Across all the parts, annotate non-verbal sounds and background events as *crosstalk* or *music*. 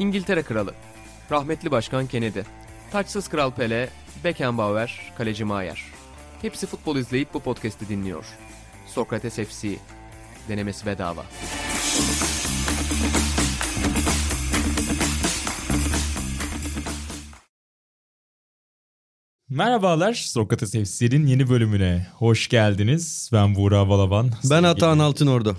İngiltere Kralı, rahmetli Başkan Kennedy, taçsız Kral Pele, Beckenbauer, Kaleci Maier. Hepsi futbol izleyip bu podcast'i dinliyor. Sokrates FC, denemesi bedava. Merhabalar Sokrates FC'nin yeni bölümüne hoş geldiniz. Ben Buğra Balaban. Ben Atahan Altınordu.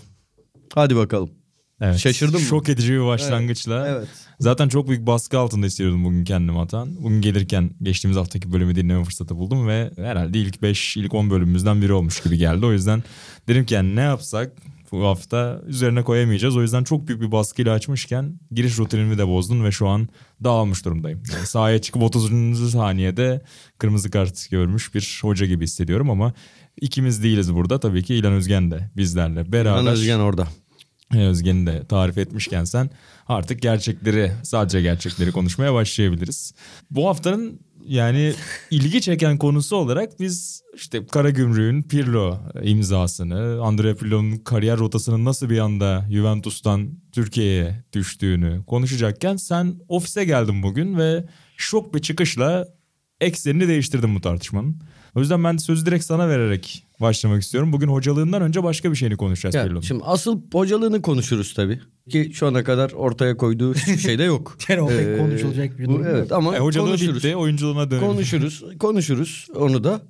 Hadi bakalım. Evet. Şaşırdın mı? Şok edici bir başlangıçla. Evet. Zaten çok büyük baskı altında hissediyordum bugün kendimi Atahan. Bugün gelirken geçtiğimiz haftaki bölümü dinleme fırsatı buldum ve herhalde ilk 5, ilk 10 bölümümüzden biri olmuş gibi geldi. O yüzden dedim ki yani ne yapsak bu hafta üzerine koyamayacağız. O yüzden çok büyük bir baskıyla açmışken giriş rutinimi de bozdun ve şu an dağılmış durumdayım. Yani sahaya çıkıp 30. saniyede kırmızı kart görmüş bir hoca gibi hissediyorum ama ikimiz değiliz burada. Tabii ki İlan Özgen de bizlerle beraber. Ben Özgen orada. Özgen'i de tarif etmişken sen artık gerçekleri sadece gerçekleri konuşmaya başlayabiliriz. Bu haftanın yani ilgi çeken konusu olarak biz işte Karagümrük'ün Pirlo imzasını, Andrea Pirlo'nun kariyer rotasının nasıl bir anda Juventus'tan Türkiye'ye düştüğünü konuşacakken sen ofise geldin bugün ve şok bir çıkışla eksenini değiştirdin bu tartışmanın. O yüzden ben sözü direkt sana vererek başlamak istiyorum. Bugün hocalığından önce başka bir şeyini konuşacağız Ya, Pirlo'nun. şimdi asıl hocalığını konuşuruz tabii. Ki şu ana kadar ortaya koyduğu hiçbir şey de yok. Yani o pek Ee, konuşulacak bir durum Evet ama E, hocalığı konuşuruz. bitti, oyunculuğuna dönelim. Konuşuruz. Konuşuruz onu da.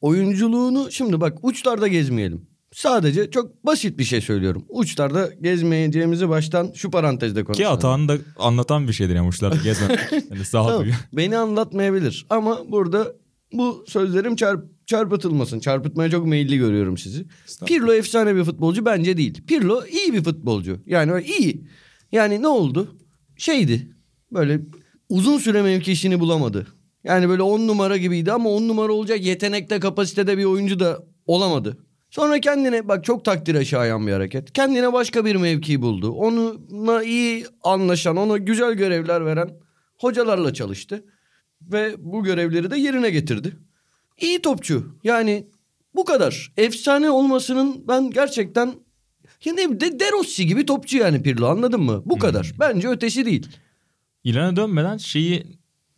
Oyunculuğunu şimdi bak uçlarda gezmeyelim. Sadece çok basit bir şey söylüyorum. Uçlarda gezmeyeceğimizi baştan şu parantezde Ki konuşalım. Atahan da anlatan bir şeydir yani uçlarda gezmek. *laughs* yani sağ Tamam, beni anlatmayabilir ama burada bu sözlerim çarp, çarpıtılmasın. Çarpıtmaya çok meyilli görüyorum sizi. Pirlo efsane bir futbolcu bence değil. Pirlo iyi bir futbolcu. Yani iyi. Yani ne oldu? Şeydi böyle uzun süre mevkisini bulamadı. Yani böyle on numara gibiydi ama on numara olacak yetenekte kapasitede bir oyuncu da olamadı. Sonra kendine bak çok takdire şayan bir hareket. Kendine başka bir mevki buldu. Onunla iyi anlaşan, ona güzel görevler veren hocalarla çalıştı. Ve bu görevleri de yerine getirdi. İyi topçu. Yani bu kadar. Efsane olmasının ben gerçekten ya ne de De Rossi gibi topçu yani Pirlo anladın mı? Bu kadar. Bence ötesi değil. İlana dönmeden şeyi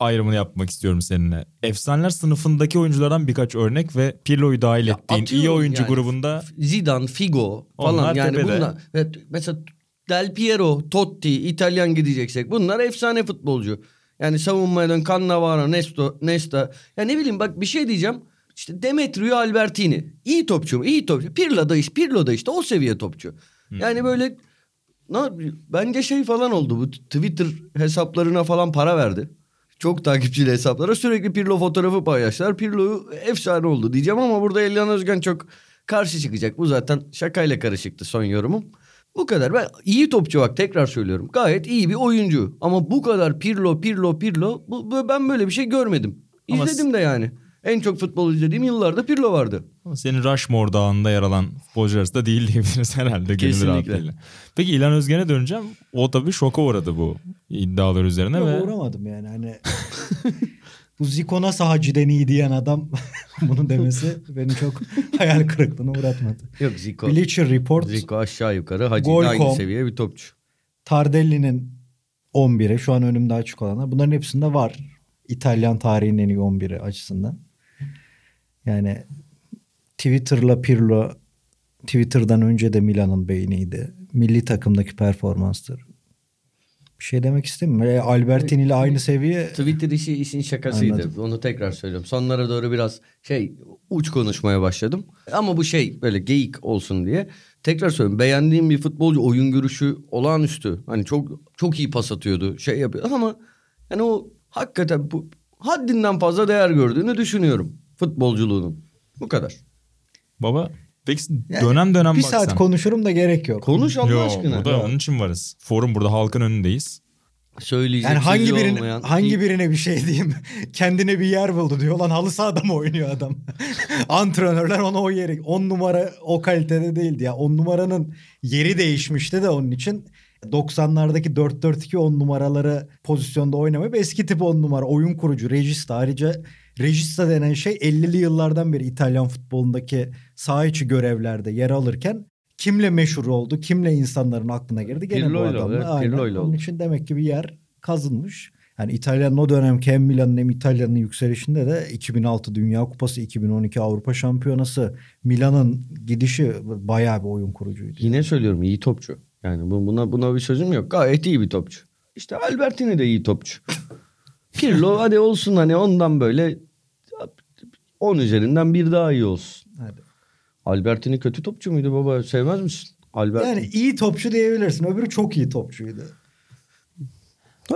ayrımını yapmak istiyorum seninle. Efsaneler sınıfındaki oyunculardan birkaç örnek ve Pirlo'yu dahil Ya ettiğin iyi oyuncu yani. grubunda Zidane, Figo falan Onlar yani tepede. bunlar. Evet, mesela Del Piero, Totti, İtalyan gideceksek bunlar efsane futbolcu. Yani savunmaya dön Cannavaro, Nesto, Nesta. Ya ne bileyim bak bir şey diyeceğim. İşte Demetrio Albertini. iyi topçu mu? İyi topçu. Pirlo da işte, Pirlo da işte o seviye topçu. Yani böyle ne, bence şey falan oldu bu Twitter hesaplarına falan para verdi. Çok takipçili hesaplara sürekli Pirlo fotoğrafı paylaştılar. Pirlo efsane oldu diyeceğim ama burada Elian Özgen çok karşı çıkacak. Bu zaten şakayla karışıktı son yorumum. Bu kadar. Ben iyi topçu bak tekrar söylüyorum. Gayet iyi bir oyuncu. Ama bu kadar Pirlo, Pirlo, Pirlo bu, bu- ben böyle bir şey görmedim. Ama İzledim de yani. En çok futbol izlediğim yıllarda Pirlo vardı. ama senin Rushmore dağında yer alan futbolcular arasında değil diyebiliriz *laughs* herhalde Kesinlikle. Peki İlhan Özgen'e döneceğim. O tabii şoka uğradı bu iddialar üzerine Yok, ve uğramadım yani hani. *laughs* Bu Zico nasıl haciden iyi diyen adam *laughs* bunu demesi beni çok *laughs* hayal kırıklığına uğratmadı. Yok Zico. Bleacher Report Zico aşağı yukarı Gol aynı com. seviye bir topçu. Tardelli'nin 11'i şu an önümde açık olanlar. Bunların hepsinde var. İtalyan tarihinin en iyi 11'i açısından. Yani Twitter'la Pirlo Twitter'dan önce de Milan'ın beyniydi. Milli takımdaki performanstır. Bir şey demek istemiyorum. Yani Albertini ile aynı seviye Twitter işi işin şakasıydı. Anladım. Onu tekrar söylüyorum. Sonlara doğru biraz şey uç konuşmaya başladım. Ama bu şey böyle geyik olsun diye. Tekrar söylüyorum. Beğendiğim bir futbolcu oyun görüşü olağanüstü. Hani çok çok iyi pas atıyordu. Şey yapıyor ama yani o hakikaten bu haddinden fazla değer gördüğünü düşünüyorum futbolculuğunun. Bu kadar. baba peki Yani dönem dönem bir baksan. saat konuşurum da gerek yok. Konuş Allah Yo, aşkına. burada onun için varız. Forum burada halkın önündeyiz. Söyleyecek Yani hangi birine olmayan- hangi birine bir şey diyeyim. *laughs* Kendine bir yer buldu diyor. Lan halı sahada mı oynuyor adam? *laughs* Antrenörler ona o yeri 10 numara o kalitede değildi ya. 10 numaranın yeri değişmişti de onun için 90'lardaki 4-4-2 10 numaraları pozisyonda oynamayıp eski tip 10 numara oyun kurucu Regista ayrıca Regista denen şey 50'li yıllardan beri İtalyan futbolundaki saha içi görevlerde yer alırken kimle meşhur oldu, kimle insanların aklına girdi gene bu Pirlo'yla oldu, adamla. evet, Aynen. Pirlo'yla Onun oldu. için demek ki bir yer kazınmış. Yani İtalya'nın o dönemki hem Milan'ın hem İtalya'nın yükselişinde de 2006 Dünya Kupası, 2012 Avrupa Şampiyonası, Milan'ın gidişi bayağı bir oyun kurucuydu. Yine söylüyorum iyi topçu. Yani bu- buna buna bir sözüm yok. Gayet iyi bir topçu. İşte Albertini de iyi topçu. Pirlo hadi olsun hani ondan böyle 10 üzerinden bir daha iyi olsun. Albertini kötü topçu muydu baba? Sevmez misin? Albertini. Yani iyi topçu diyebilirsin. Öbürü çok iyi topçuydu.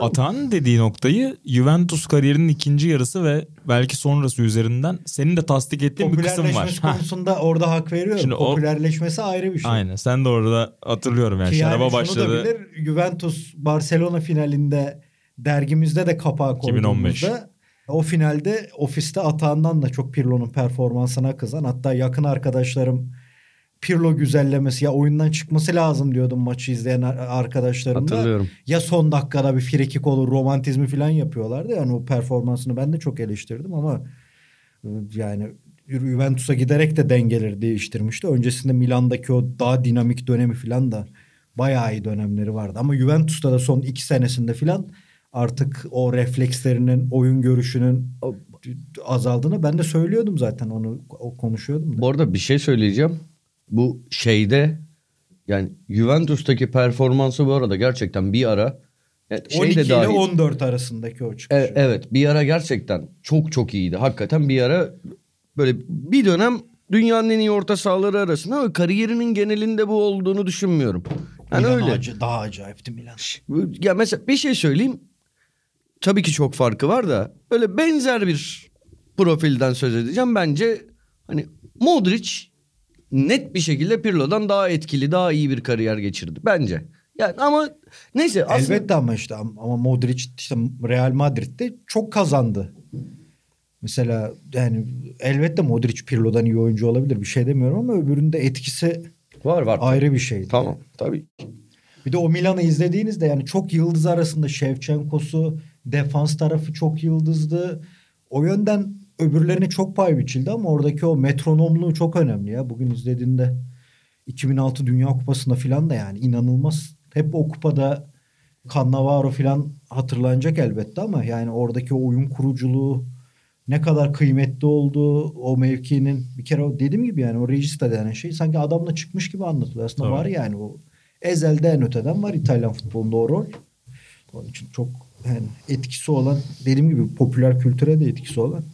Atan dediği noktayı Juventus kariyerinin ikinci yarısı ve belki sonrası üzerinden senin de tasdik ettiğin bir kısım var. Popülerleşmesi konusunda orada hak veriyorum. Şimdi o- Popülerleşmesi ayrı bir şey. Aynen sen de orada hatırlıyorum yani Ki yani şaraba da başladı. bilir, Juventus Barcelona finalinde dergimizde de kapağı 2015. o finalde ofiste atağından da çok Pirlo'nun performansına kızan hatta yakın arkadaşlarım Pirlo güzellemesi ya oyundan çıkması lazım diyordum maçı izleyen ar- arkadaşlarım da. Ya son dakikada bir frikik olur romantizmi falan yapıyorlardı. Yani o performansını ben de çok eleştirdim ama e, yani Juventus'a giderek de dengeleri değiştirmişti. Öncesinde Milan'daki o daha dinamik dönemi falan da bayağı iyi dönemleri vardı. Ama Juventus'ta da son iki senesinde falan artık o reflekslerinin, oyun görüşünün azaldığını ben de söylüyordum zaten onu o konuşuyordum da. Bu arada bir şey söyleyeceğim. Bu şeyde yani Juventus'taki performansı bu arada gerçekten bir ara yani şey 12 de ile dahil- 14 arasındaki o çıkış. E- evet bir ara gerçekten çok çok iyiydi. Hakikaten bir ara böyle bir dönem dünyanın en iyi orta sahaları arasında ama kariyerinin genelinde bu olduğunu düşünmüyorum. Yani Milan öyle. acı- daha acayipti Milan. Ya mesela bir şey söyleyeyim. Tabii ki çok farkı var da böyle benzer bir profilden söz edeceğim. Bence hani Modric net bir şekilde Pirlo'dan daha etkili, daha iyi bir kariyer geçirdi bence. Yani ama neyse aslında Elbette ama işte ama Modric işte Real Madrid'de çok kazandı. Mesela yani elbette Modric Pirlo'dan iyi oyuncu olabilir bir şey demiyorum ama öbüründe etkisi var var. ayrı bir şeydi. Tamam tabii. Bir de o Milan'ı izlediğinizde yani çok yıldız arasında Şevçenko'su defans tarafı çok yıldızdı. O yönden öbürlerine çok pay biçildi ama oradaki o metronomluğu çok önemli ya. Bugün izlediğinde 2006 Dünya Kupası'nda filan da yani inanılmaz. Hep o kupada Cannavaro filan hatırlanacak elbette ama yani oradaki o oyun kuruculuğu ne kadar kıymetli olduğu o mevkinin bir kere o dediğim gibi yani o regista denen şey sanki adamla çıkmış gibi anlatılıyor. Aslında Tabii. var yani o ezelde en öteden var İtalyan futbolunda o rol. Onun için çok yani etkisi olan dediğim gibi popüler kültüre de etkisi olan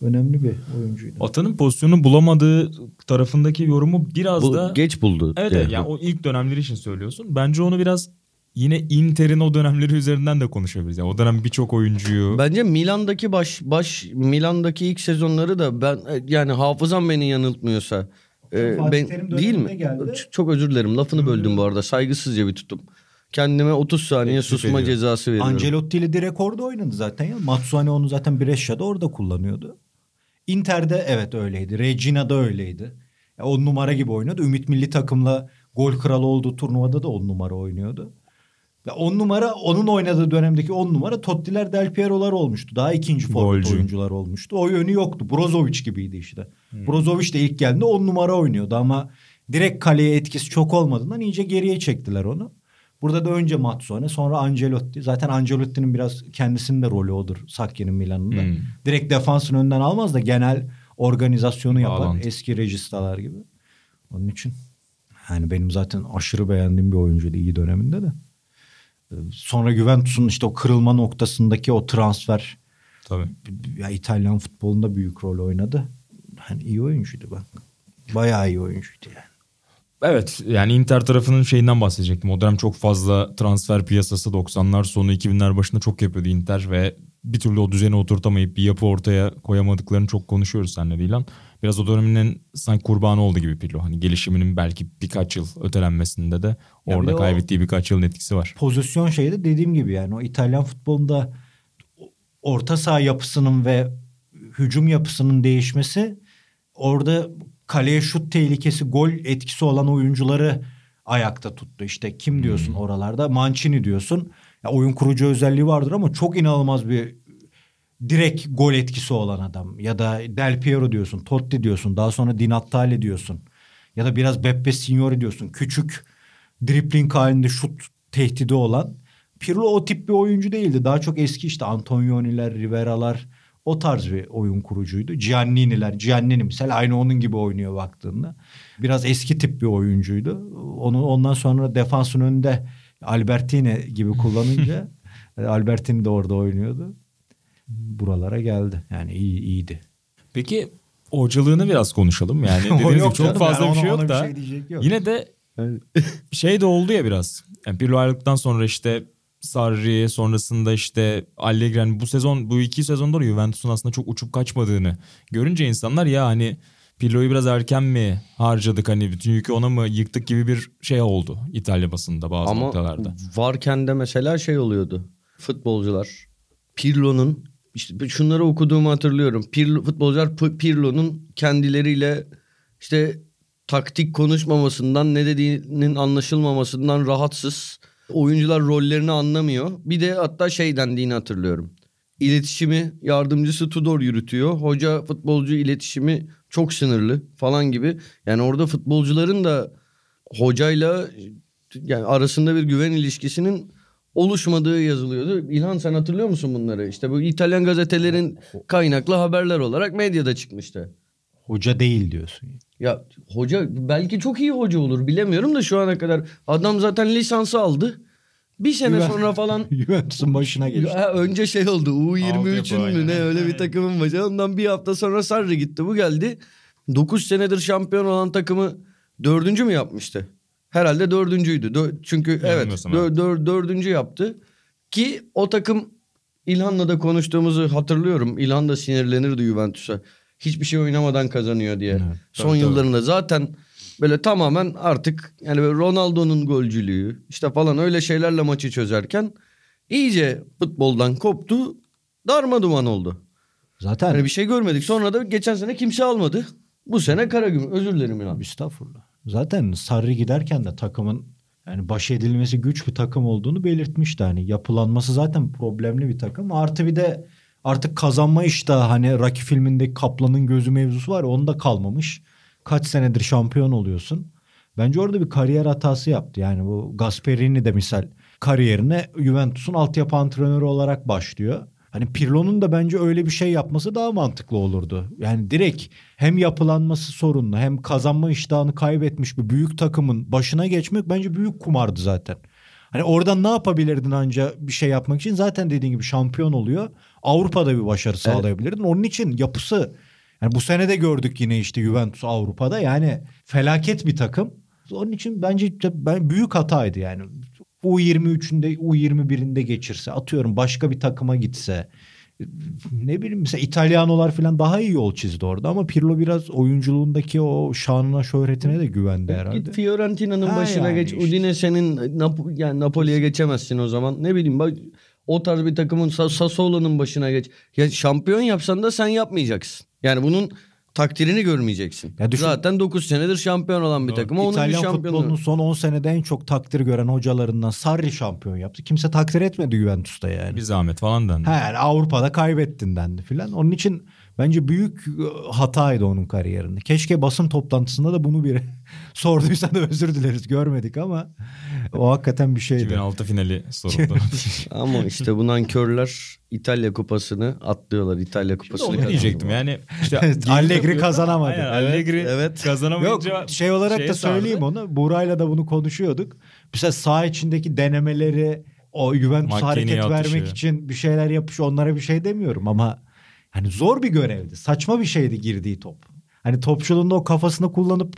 önemli bir oyuncuydu. Atanın pozisyonu bulamadığı tarafındaki yorumu biraz Bu da geç buldu. Evet evet yani o ilk dönemleri için söylüyorsun. Bence onu biraz yine Inter'in o dönemleri üzerinden de konuşabiliriz. Yani o dönem birçok oyuncuyu Bence Milan'daki baş baş Milan'daki ilk sezonları da ben e, yani hafızam beni yanıltmıyorsa e, ben değil mi? geldi. Çok özür dilerim. Lafını böldüm bu arada. Saygısızca bir tutum. Kendime 30 saniye Teklif susma ediyorum. cezası veriyorum. Ancelotti ile direkt orada oynadı zaten ya. Matsuane onu zaten Brescia'da orada kullanıyordu. Inter'de evet öyleydi. Regina'da öyleydi. Ya on numara gibi oynuyordu. Ümit Milli takımla gol kralı olduğu turnuvada da on numara oynuyordu. Ya on numara onun oynadığı dönemdeki on numara Totti'ler Del Piero'lar olmuştu. Daha ikinci forvet oyuncular olmuştu. O yönü yoktu. Brozovic gibiydi işte. Brozovic de ilk geldiğinde on numara oynuyordu ama direkt kaleye etkisi çok olmadığından iyice geriye çektiler onu. Burada da önce Matsone sonra Ancelotti. Zaten Ancelotti'nin biraz kendisinin de rolü odur Sakki'nin Milan'ında. Hmm. Direkt defansın önden almaz da genel organizasyonu yapar. Bağlantı. Eski rejistalar gibi. Onun için yani benim zaten aşırı beğendiğim bir oyuncuydu iyi döneminde de. Ee, Sonra Juventus'un işte o kırılma noktasındaki o transfer tabii. ya İtalyan futbolunda büyük rol oynadı. Hani iyi oyuncuydu bak. Bayağı iyi oyuncuydu yani. Evet yani Inter tarafının şeyinden bahsedecektim. O dönem çok fazla transfer piyasası 90'lar sonu 2000'ler başında çok yapıyordu Inter ve bir türlü o düzeni oturtamayıp bir yapı ortaya koyamadıklarını çok konuşuyoruz seninle Dilan. Biraz o döneminin sanki kurbanı oldu gibi Pirlo. Hani gelişiminin belki birkaç yıl ötelenmesinde de orada o- kaybettiği birkaç yılın etkisi var. pozisyon şeyde dediğim gibi yani o İtalyan futbolunda orta saha yapısının ve hücum yapısının değişmesi orada kaleye şut tehlikesi, gol etkisi olan oyuncuları ayakta tuttu. İşte kim diyorsun oralarda? Mancini diyorsun. Ya oyun kurucu özelliği vardır ama çok inanılmaz bir direkt gol etkisi olan adam. Ya da Del Piero diyorsun, Totti diyorsun, daha sonra Di Natale diyorsun. Ya da biraz Beppe Signori diyorsun. Küçük dripling halinde şut tehdidi olan Pirlo o tip bir oyuncu değildi. Daha çok eski işte Antonioni'ler, Rivera'lar o tarz bir oyun kurucuydu. Giannini'ler, Giannini mesela aynı onun gibi oynuyor baktığında. Biraz eski tip bir oyuncuydu. Onu ondan sonra defansın önünde Albertini gibi kullanınca *laughs* Albertini de orada oynuyordu. Buralara geldi. Yani iyi iyiydi. Peki hocalığını biraz konuşalım. Yani *laughs* dediğiniz gibi çok fazla yani bir şey ona- yok da. şey yok. Yine de şey de oldu ya biraz. Yani Pirlo ayrıldıktan sonra işte Sarri sonrasında işte Allegri yani bu sezon bu iki sezonda da Juventus'un aslında çok uçup kaçmadığını görünce insanlar ya hani Pirlo'yu biraz erken mi harcadık hani bütün yükü ona mı yıktık gibi bir şey oldu İtalya basında bazı Ama noktalarda. varken de mesela şey oluyordu. Futbolcular Pirlo'nun işte şunları okuduğumu hatırlıyorum. Pirlo, futbolcular Pirlo'nun kendileriyle işte taktik konuşmamasından ne dediğinin anlaşılmamasından rahatsız. Oyuncular rollerini anlamıyor. Bir de hatta şey dendiğini hatırlıyorum. İletişimi yardımcısı Tudor yürütüyor. Hoca futbolcu iletişimi çok sınırlı falan gibi. Yani orada futbolcuların da hocayla yani arasında bir güven ilişkisinin oluşmadığı yazılıyordu. İlhan sen hatırlıyor musun bunları? İşte bu İtalyan gazetelerin kaynaklı haberler olarak medyada çıkmıştı. Hoca değil diyorsun. Ya hoca belki çok iyi hoca olur bilemiyorum da şu ana kadar adam zaten lisansı aldı. Bir sene Juven- sonra falan *laughs* Juventus'un başına geçti. Ha, önce şey oldu U23'ün Altyapı, mü ne öyle bir takımın başı. Ondan bir hafta sonra Sarri gitti bu geldi. 9 senedir şampiyon olan takımı dördüncü mü yapmıştı? Herhalde dördüncüydü. Dö- çünkü evet Yanılmıyorsam dö- evet. dör- dördüncü yaptı. Ki o takım İlhan'la da konuştuğumuzu hatırlıyorum. İlhan da sinirlenirdi Juventus'a. Hiçbir şey oynamadan kazanıyor diye. Evet, Son tabii, tabii. yıllarında zaten böyle tamamen artık yani Ronaldo'nun golcülüğü işte falan öyle şeylerle maçı çözerken iyice futboldan koptu. Darma duman oldu. Zaten Yani bir şey görmedik. Sonra da geçen sene kimse almadı. Bu sene Karagümrük. Özür dilerim İlhan. Estağfurullah. Zaten Sarri giderken de takımın yani baş edilmesi güç bir takım olduğunu belirtmişti. Hani yapılanması zaten problemli bir takım. Artı bir de artık kazanma iştahı hani Rocky filmindeki Kaplan'ın gözü mevzusu var ya onda kalmamış. Kaç senedir şampiyon oluyorsun. Bence orada bir kariyer hatası yaptı. Yani bu Gasperini de misal kariyerine Juventus'un altyapı antrenörü olarak başlıyor. Hani Pirlo'nun da bence öyle bir şey yapması daha mantıklı olurdu. Yani direkt hem yapılanması sorunlu hem kazanma iştahını kaybetmiş bir büyük takımın başına geçmek bence büyük kumardı zaten. Hani oradan ne yapabilirdin anca bir şey yapmak için? Zaten dediğin gibi şampiyon oluyor. Avrupa'da bir başarı sağlayabilirdin. Onun için yapısı yani bu sene de gördük yine işte Juventus Avrupa'da yani felaket bir takım. Onun için bence ben büyük hataydı yani. U23'ünde U21'inde geçirse atıyorum başka bir takıma gitse ne bileyim mesela İtalyanolar falan daha iyi yol çizdi orada ama Pirlo biraz oyunculuğundaki o şanına şöhretine de güvendi herhalde. Git Fiorentina'nın Ha başına yani geç. işte. Udinese'nin Nap- yani Napoli'ye geçemezsin o zaman. Ne bileyim bak o tarz bir takımın Sa- Sassuolo'nun başına geç. Ya şampiyon yapsan da sen yapmayacaksın. Yani bunun takdirini görmeyeceksin. Ya düşün- Zaten 9 senedir şampiyon olan bir takım. Onun bir İtalyan şampiyonu. futbolunun son 10 senede en çok takdir gören hocalarından Sarri şampiyon yaptı. Kimse takdir etmedi Juventus'ta yani. Bir zahmet falan dendi. Ha yani Avrupa'da kaybettin dendi filan. Onun için bence büyük e, hataydı onun kariyerinde. Keşke basın toplantısında da bunu biri *laughs* sorduysa da özür dileriz görmedik ama o hakikaten bir şeydi. 2006 finali soruldu. *laughs* Ama işte bu nankörler İtalya kupasını atlıyorlar. İtalya kupasını Onu kazanıyorlar. diyecektim yani. işte Evet, Allegri kazanamadı. Aynen, Evet, Allegri evet. Yok kazanamayınca şey olarak da söyleyeyim sardı. onu. Burayla da bunu konuşuyorduk. Mesela saha içindeki denemeleri o Juventus Makineye hareket atışı. vermek için bir şeyler yapmış onlara bir şey demiyorum ama hani zor bir görevdi. Saçma bir şeydi girdiği top. Hani topçuluğunda o kafasını kullanıp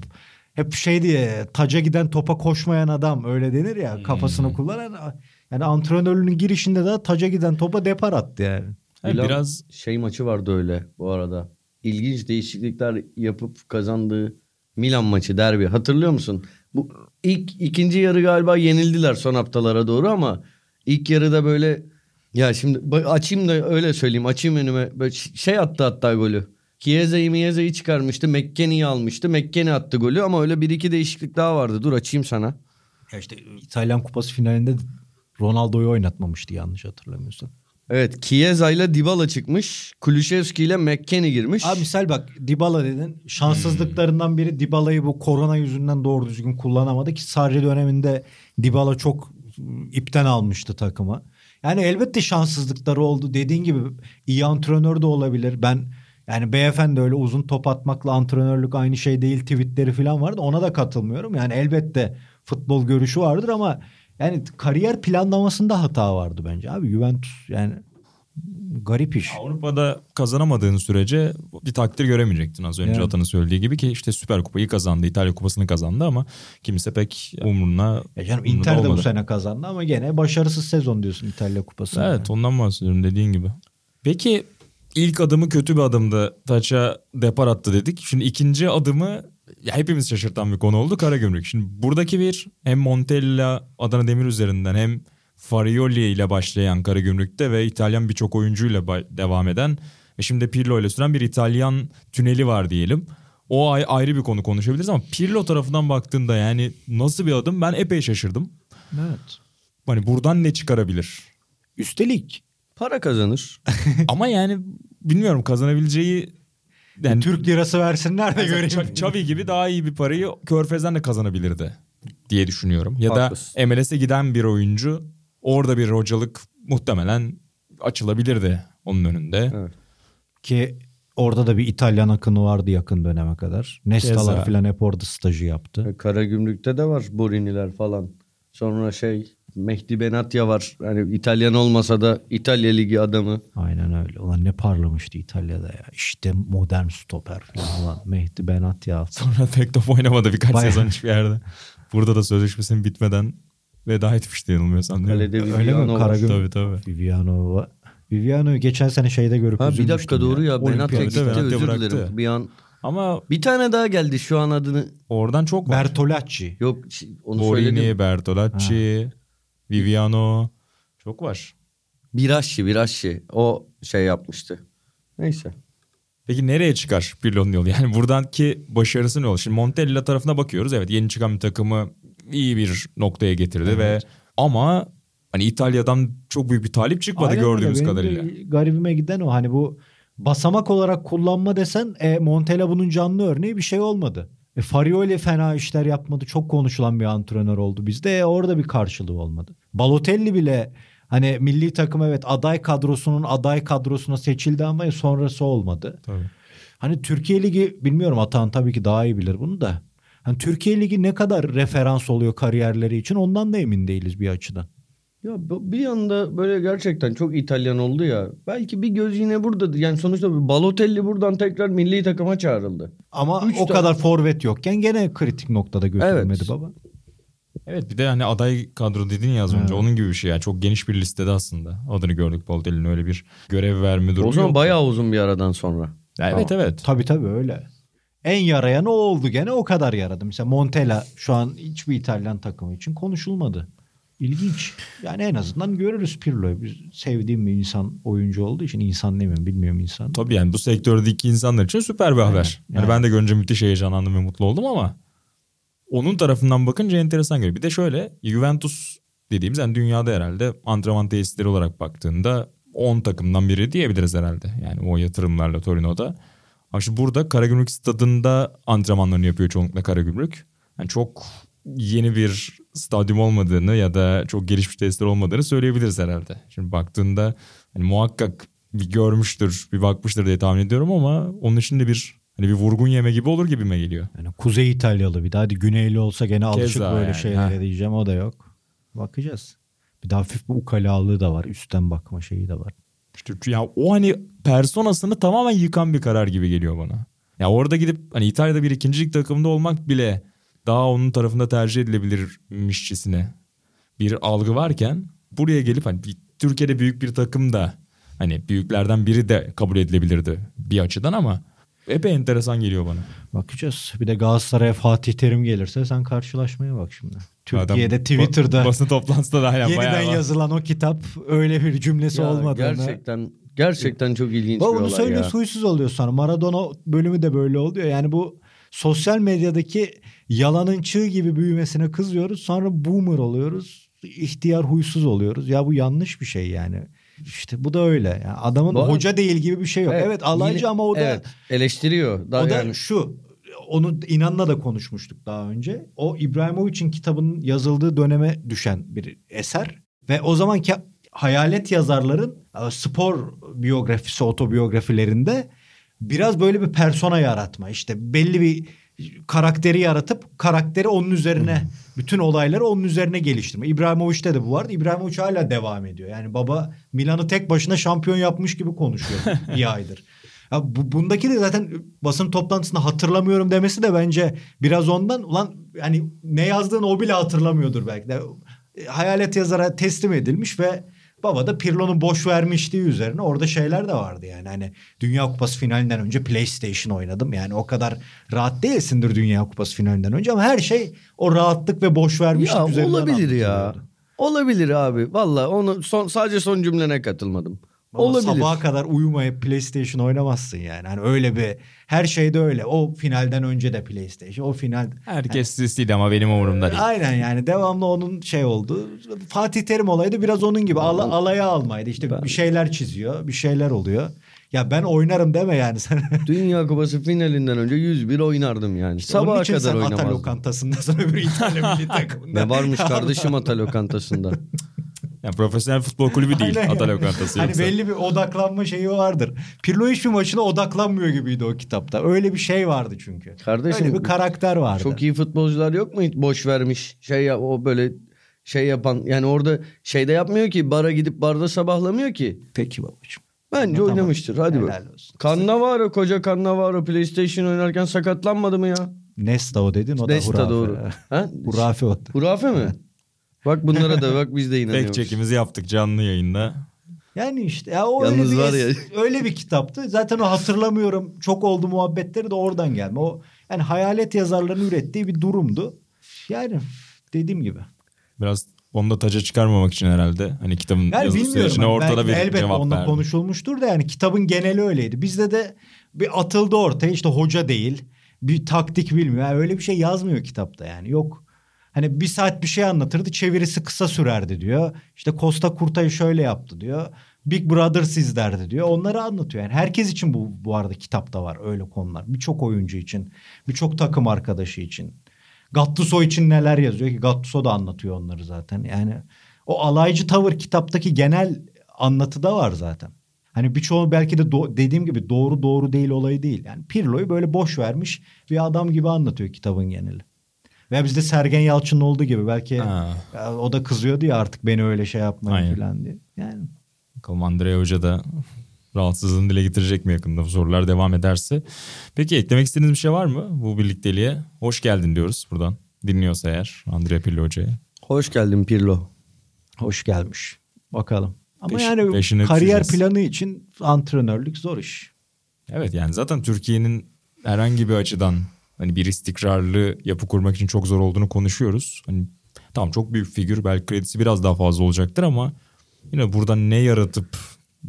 hep şey diye taca giden topa koşmayan adam öyle denir ya Hmm. kafasını kullanan yani antrenörlüğünün girişinde de taca giden topa depar attı yani. Yani Milan biraz şey maçı vardı öyle bu arada. İlginç değişiklikler yapıp kazandığı Milan maçı derbi. Hatırlıyor musun? Bu ilk ikinci yarı galiba yenildiler son haftalara doğru ama ilk yarıda böyle ya şimdi açayım da öyle söyleyeyim. Açayım önüme. Böyle şey attı hatta golü. Chiesa'yı Mieza'yı çıkarmıştı. McKennie'yi almıştı. McKennie attı golü ama öyle bir iki değişiklik daha vardı. Dur açayım sana. Ya işte İtalyan Kupası finalinde Ronaldo'yu oynatmamıştı yanlış hatırlamıyorsam. Evet Chiesa ile Dybala çıkmış. Kulüşevski ile McKennie girmiş. Abi misal bak Dybala dedin. Şanssızlıklarından biri Dybala'yı bu korona yüzünden doğru düzgün kullanamadı ki Sarri döneminde Dybala çok ipten almıştı takımı. Yani elbette şanssızlıkları oldu. Dediğin gibi iyi antrenör de olabilir. Ben yani beyefendi öyle uzun top atmakla antrenörlük aynı şey değil tweetleri falan vardı. Ona da katılmıyorum. Yani elbette futbol görüşü vardır ama yani kariyer planlamasında hata vardı bence abi. Juventus yani garip iş. Avrupa'da kazanamadığın sürece bir takdir göremeyecektin az önce Yani. Atan'ın söylediği gibi ki işte Süper Kupayı kazandı, İtalya Kupası'nı kazandı ama kimse pek umuruna Ya canım umurunda Inter de bu sene kazandı ama gene başarısız sezon diyorsun İtalya Kupası. Evet ondan bahsediyorum dediğin gibi. Peki ilk adımı kötü bir adımdı. Taça depar attı dedik. Şimdi ikinci adımı ya hepimiz şaşırtan bir konu oldu Karagümrük. Şimdi buradaki bir hem Montella Adana Demir üzerinden hem Farioli ile başlayan Karagümrük'te ve İtalyan birçok oyuncuyla devam eden ve şimdi Pirlo ile süren bir İtalyan tüneli var diyelim. O ay- ayrı bir konu konuşabiliriz ama Pirlo tarafından baktığında yani nasıl bir adım ben epey şaşırdım. Evet. Hani buradan ne çıkarabilir? Üstelik Para kazanır. *laughs* Ama yani bilmiyorum kazanabileceği yani Türk lirası versinler de göreyim. Ça- Xavi gibi daha iyi bir parayı Körfez'den de kazanabilirdi diye düşünüyorum. Ya Haklısın. da MLS'e giden bir oyuncu orada bir hocalık muhtemelen açılabilirdi onun önünde. Evet. Ki orada da bir İtalyan akını vardı yakın döneme kadar. Nestalar Keza. falan hep orada stajı yaptı. Karagümrük'te de var Boriniler falan. Sonra şey Mehdi Benatya var. Hani İtalyan olmasa da İtalya Ligi adamı. Aynen öyle. Ulan ne parlamıştı İtalya'da ya. İşte modern stoper falan. Ulan Mehdi Benatya. Sonra pek top oynamadı birkaç Bayağı. sezon hiçbir yerde. Burada da sözleşmesinin bitmeden veda etmişti yanılmıyorsam. değil mi? Kalede Öyle mi? Viviano var. Tabii tabii. Viviano var. Viviano'yu geçen sene şeyde görüp Ha bir üzülmüştüm dakika doğru ya. Benatya Olimpiyat- gitti özür bıraktı. dilerim. Bir an Ama bir tane daha geldi şu an adını. oradan çok var. Bertolacci. Yok şey, onu söyledim. Borini, Bertolacci, Viviano çok var. Birasçı Birasçı. O şey yapmıştı. Neyse. Peki nereye çıkar Pirlo'nun yolu? Yani buradaki başarısı ne olur? Şimdi Montella tarafına bakıyoruz. Evet yeni çıkan bir takımı iyi bir noktaya getirdi ve ama hani İtalya'dan çok büyük bir talip çıkmadı Aynen öyle. gördüğümüz Benim de kadarıyla. Garibime giden o. Hani bu basamak olarak kullanma desen e, Montella bunun canlı örneği bir şey olmadı. E, Farioli fena işler yapmadı. Çok konuşulan bir antrenör oldu bizde. E, orada bir karşılığı olmadı. Balotelli bile hani milli takım evet aday kadrosunun aday kadrosuna seçildi ama sonrası olmadı. Tabii. Hani Türkiye Ligi bilmiyorum Atan tabii ki daha iyi bilir bunu da. Hani Türkiye Ligi ne kadar referans oluyor kariyerleri için ondan da emin değiliz bir açıdan. Ya bir anda böyle gerçekten çok İtalyan oldu ya. Belki bir göz yine burada. Yani sonuçta Balotelli buradan tekrar milli takıma çağrıldı. Ama Üç o tane- kadar forvet yokken gene kritik noktada götürmedi Evet. baba. Evet bir de hani aday kadro dedin ya az önce Evet. onun gibi bir şey. Yani çok geniş bir listede aslında. Adını gördük Balotelli'nin öyle bir görev verme durumu o zaman yok. bayağı uzun bir aradan sonra. Ya Evet evet. Tabii tabii öyle. En yarayan o oldu gene o kadar yaradı. Mesela Montella şu an hiçbir İtalyan takımı için konuşulmadı. İlginç. Yani en azından görürüz Pirlo'yu. Biz sevdiğim bir insan oyuncu olduğu için insan demiyorum bilmiyorum insan. Tabii yani bu sektördeki insanlar için süper bir haber. Yani Yani. ben de görünce müthiş heyecanlandım ve mutlu oldum ama onun tarafından bakınca enteresan geliyor. Bir de şöyle Juventus dediğimiz yani dünyada herhalde antrenman tesisleri olarak baktığında 10 takımdan biri diyebiliriz herhalde. Yani o yatırımlarla Torino'da. Ama şimdi burada Karagümrük stadında antrenmanlarını yapıyor çoğunlukla Karagümrük. Yani çok yeni bir stadyum olmadığını ya da çok gelişmiş tesisler olmadığını söyleyebiliriz herhalde. Şimdi baktığında hani muhakkak bir görmüştür, bir bakmıştır diye tahmin ediyorum ama onun için de bir hani bir vurgun yeme gibi olur gibime geliyor. Yani Kuzey İtalyalı bir de hadi Güneyli olsa gene alışık Keza böyle yani, şeylere ha. diyeceğim o da yok. Bakacağız. Bir de hafif bir ukalalığı da var. Üstten bakma şeyi de var. İşte ya o hani personasını tamamen yıkan bir karar gibi geliyor bana. Ya orada gidip hani İtalya'da bir ikincilik takımında olmak bile daha onun tarafında tercih edilebilirmişçesine bir algı varken buraya gelip hani bir, Türkiye'de büyük bir takım da hani büyüklerden biri de kabul edilebilirdi bir açıdan ama epey enteresan geliyor bana. Bakacağız. Bir de Galatasaray'a Fatih Terim gelirse sen karşılaşmaya bak şimdi. Türkiye'de Adam Twitter'da ba- basın toplantısında da hala yeniden bayağı var. yazılan o kitap öyle bir cümlesi Ya olmadığını. gerçekten gerçekten çok ilginç Bak bir onu olay söylüyor ya. huysuz oluyor sonra. Maradona bölümü de böyle oluyor. Yani bu sosyal medyadaki yalanın çığ gibi büyümesine kızıyoruz. Sonra boomer oluyoruz. İhtiyar huysuz oluyoruz. Ya bu yanlış bir şey yani. İşte bu da öyle. Yani adamın Bu- hoca değil gibi bir şey yok. Evet, alaycı yine- ama o da evet, eleştiriyor. Daha o da yani şu onu İnan'la da konuşmuştuk daha önce. O İbrahimovic'in kitabının yazıldığı döneme düşen bir eser. Ve o zamanki hayalet yazarların e, spor biyografisi, otobiyografilerinde biraz böyle bir persona yaratma. İşte belli bir karakteri yaratıp karakteri onun üzerine bütün olayları onun üzerine geliştirme. İbrahimovic'te de bu vardı. İbrahimovic hala devam ediyor. Yani baba Milan'ı tek başına şampiyon yapmış gibi konuşuyor *laughs* bir aydır. Ya bu, bundaki de zaten basın toplantısında hatırlamıyorum demesi de bence biraz ondan ulan yani ne yazdığını o bile hatırlamıyordur belki de. Hayalet yazara teslim edilmiş ve baba da Pirlo'nun boş vermişliği üzerine orada şeyler de vardı yani. Hani Dünya Kupası finalinden önce PlayStation oynadım. Yani o kadar rahat değilsindir Dünya Kupası finalinden önce ama her şey o rahatlık ve boş vermişlik Ya üzerinden olabilir ya. Olabilir abi. Valla onu son, sadece son cümlene katılmadım. Valla Olabilir. Sabaha kadar uyumayıp PlayStation oynamazsın yani. Hani öyle bir her şeyde öyle. O finalden önce de PlayStation. O final Herkes sisliydi ama benim umurumda değil. Aynen yani devamlı onun şey oldu. Fatih Terim olaydı biraz onun gibi Ala, alaya almaydı. İşte bir şeyler çiziyor, bir şeyler oluyor. Ya ben oynarım deme yani sen. *laughs* Dünya Kupası finalinden önce 101 oynardım yani. Onun Sabaha için kadar sen Ata oynamazdım. lokantasındasın öbür İtalya milli *laughs* takımında. Ne varmış *laughs* kardeşim Ata lokantasında. Yani profesyonel futbol kulübü değil Aynen Ata yani. lokantası Hani yoksa. belli bir odaklanma şeyi vardır. Pirlo hiçbir maçına odaklanmıyor gibiydi o kitapta. Öyle bir şey vardı çünkü. Kardeşim, Öyle bir karakter vardı. Çok iyi futbolcular yok mu hiç boş vermiş şey yap, o böyle şey yapan yani orada şeyde yapmıyor ki bara gidip barda sabahlamıyor ki. Peki babacığım. Bence Tamam. oynamıştır hadi Helal bak. olsun. Cannavaro koca Cannavaro PlayStation oynarken sakatlanmadı mı ya? Nesta o dedin o da Nesta hurafe. doğru. Ha? Hurafe o. Hurafe mi? Bak bunlara da bak biz de inanıyoruz. Tek çekimizi yaptık canlı yayında. Yani işte ya o Yalnız öyle bir, var ya. öyle bir kitaptı. Zaten o hatırlamıyorum. Çok oldu muhabbetleri de oradan gelme. O yani hayalet yazarların ürettiği bir durumdu. Yani dediğim gibi. Biraz onu da taca çıkarmamak için herhalde. Hani kitabın Yani yazı bilmiyorum. sürecine Hani ortada bir elbette cevap onunla konuşulmuştur da yani kitabın geneli öyleydi. Bizde de bir atıldı ortaya işte hoca değil. Bir taktik bilmiyor. Yani öyle bir şey yazmıyor kitapta yani. Yok. Hani bir saat bir şey anlatırdı çevirisi kısa sürerdi diyor. İşte Costa Kurta'yı şöyle yaptı diyor. Big Brothers izlerdi diyor. Onları anlatıyor. Yani herkes için bu bu arada kitapta var öyle konular. Birçok oyuncu için, birçok takım arkadaşı için. Gattuso için neler yazıyor ki Gattuso da anlatıyor onları zaten. Yani o alaycı tavır kitaptaki genel anlatıda var zaten. Hani birçoğu belki de do- dediğim gibi doğru doğru değil olayı değil. Yani Pirlo'yu böyle boş vermiş bir adam gibi anlatıyor kitabın geneli. Ve bizde Sergen Yalçın'ın olduğu gibi belki ya o da kızıyordu ya artık beni öyle şey yapmayın falan diye. Yani Bakalım Andrea Hoca da rahatsızlığını dile getirecek mi yakında bu sorular devam ederse. Peki eklemek istediğiniz bir şey var mı bu birlikteliğe? Hoş geldin diyoruz buradan. Dinliyorsa eğer Andrea Pirlo Hoca'ya. Hoş geldin Pirlo. hoş gelmiş. Bakalım. Ama Peş- yani kariyer düşeceğiz. planı için antrenörlük zor iş. Evet yani zaten Türkiye'nin herhangi bir açıdan hani bir istikrarlı yapı kurmak için çok zor olduğunu konuşuyoruz. Hani tamam çok büyük figür belki kredisi biraz daha fazla olacaktır ama yine burada ne yaratıp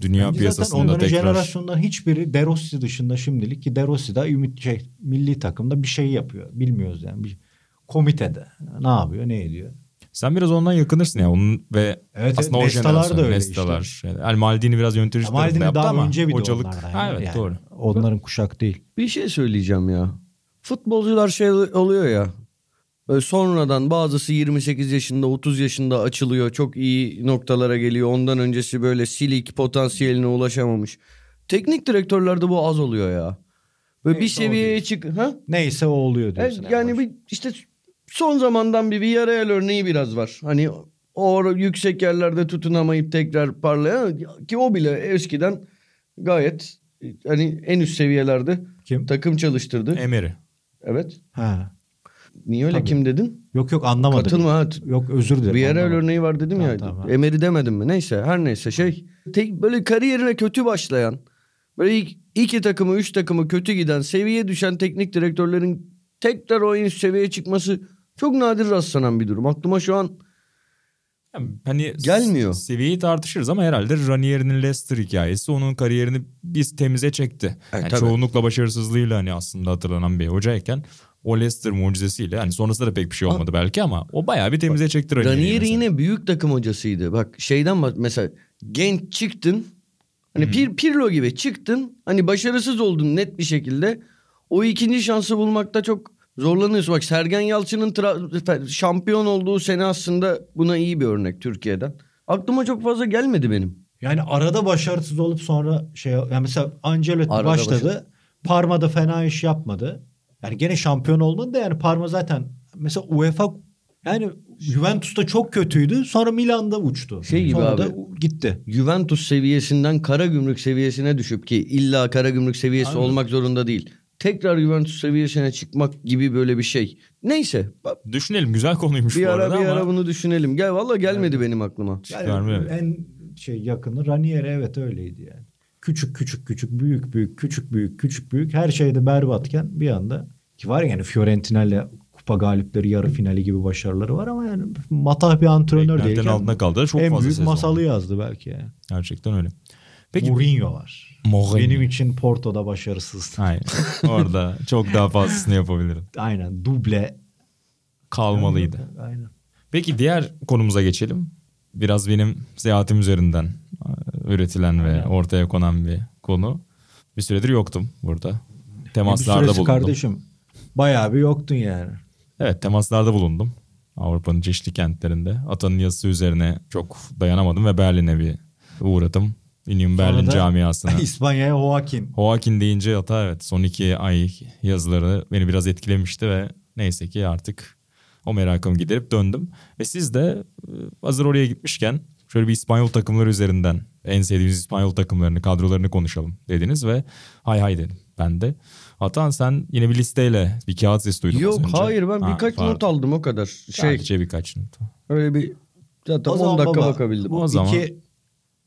dünya Bence piyasasında zaten onların tekrar jenerasyondan hiçbiri De Rossi dışında şimdilik ki De Rossi da ümit şey, milli takımda bir şey yapıyor. Bilmiyoruz yani. Bir komitede ne yapıyor ne ediyor. sen biraz ondan yakınırsın ya onun ve Evet, aslında evet, o Nestalar jenerasyon da öyle Nestalar. Yani, yani Maldini biraz yönetici Ya Maldini yaptı daha ama önce bir hocalık. de. Ha, evet Yani doğru. Onların kuşak değil. Bir şey söyleyeceğim ya. Futbolcular şey oluyor ya. Böyle sonradan bazısı 28 yaşında 30 yaşında açılıyor. Çok iyi noktalara geliyor. Ondan öncesi böyle silik potansiyeline ulaşamamış. Teknik direktörlerde bu az oluyor ya. Böyle bir Neyse, o seviyeye çık. Ha? Neyse o oluyor diyorsun. Evet, yani bir işte son zamandan bir Villarreal örneği biraz var. Hani o yüksek yerlerde tutunamayıp tekrar parlayan ki o bile eskiden gayet hani en üst seviyelerde Kim? takım çalıştırdı. Emery. Evet. Ha. Niye öyle Tabii. kim dedin? Yok yok anlamadım. Katılma ha. Yok özür dilerim. Villarreal anlamadım. örneği var dedim Tamam, ya. tamam. Emery demedim mi? Neyse her neyse şey. Tek böyle kariyerine kötü başlayan böyle ilk iki takımı üç takımı kötü giden seviye düşen teknik direktörlerin tekrar o seviyeye çıkması çok nadir rastlanan bir durum. Aklıma şu an Yani Hani Gelmiyor. Seviyeyi tartışırız ama herhalde Ranier'in Leicester hikayesi onun kariyerini biz temize çekti. Yani tabii. çoğunlukla başarısızlığıyla hani aslında hatırlanan bir hocayken o Leicester mucizesiyle hani sonrasında da pek bir şey olmadı belki ama o bayağı bir temize çekti Ranier'i. Ranieri yine büyük takım hocasıydı. Bak şeyden bak mesela genç çıktın. Hani Pir, Pirlo gibi çıktın. Hani başarısız oldun net bir şekilde. o ikinci şansı bulmakta çok zorlanıyorsun. Bak Sergen Yalçın'ın tra- şampiyon olduğu sene aslında buna iyi bir örnek Türkiye'den. Aklıma çok fazla gelmedi benim. Yani arada başarısız olup sonra şey yani mesela Ancelotti Arada başladı. başarı- Parma'da fena iş yapmadı. Yani gene şampiyon olmadı da yani Parma zaten mesela UEFA yani Juventus'ta çok kötüydü. Sonra Milan'da uçtu. Şey gibi sonra abi. da gitti. Juventus seviyesinden kara gümrük seviyesine düşüp ki illa kara gümrük seviyesi Aynen. olmak zorunda değil. Tekrar Juventus seviyesine çıkmak gibi böyle bir şey. Neyse Düşünelim güzel konuymuş bir bu ara arada bir ama. ara bunu düşünelim. Gel valla gelmedi benim aklıma. Yani en şey yakını Ranieri evet öyleydi yani. Küçük küçük küçük büyük büyük küçük büyük küçük büyük her şeyde berbatken bir anda ki var ya yani Fiorentina'yla kupa galipleri yarı finali gibi başarıları var ama yani matah bir antrenör Beklentinin değilken altında kaldı. Çok en fazla büyük sezon. masalı yazdı belki yani. Gerçekten öyle. Peki Mourinho var. Mourinho. Benim için Porto'da başarısız. Aynen. Orada çok daha fazlasını yapabilirim. Aynen duble. Kalmalıydı. Aynen. Peki diğer konumuza geçelim. Biraz benim seyahatim üzerinden e, üretilen ve Aynen. ortaya konan bir konu. Bir süredir yoktum burada. Temaslarda süresi bulundum. kardeşim. Bayağı bir yoktun yani. Evet temaslarda bulundum. Avrupa'nın çeşitli kentlerinde. Atanın yazısı üzerine çok dayanamadım ve Berlin'e bir uğradım. Union Berlin camiasına. *laughs* İspanya'ya Joaquin. Joaquin deyince hata evet son iki ay yazıları beni biraz etkilemişti ve neyse ki artık o merakımı giderip döndüm. Ve siz de e, hazır oraya gitmişken şöyle bir İspanyol takımları üzerinden en sevdiğiniz İspanyol takımlarını, kadrolarını konuşalım dediniz ve hay hay dedim ben de. Hatan sen yine bir listeyle bir kağıt sesi duydum az Yok hayır ben Ha, birkaç pardon. not aldım o kadar. Şey Sadece birkaç not. öyle bir zaten O 10 zaman dakika baba, bakabildim. Bu O zaman- iki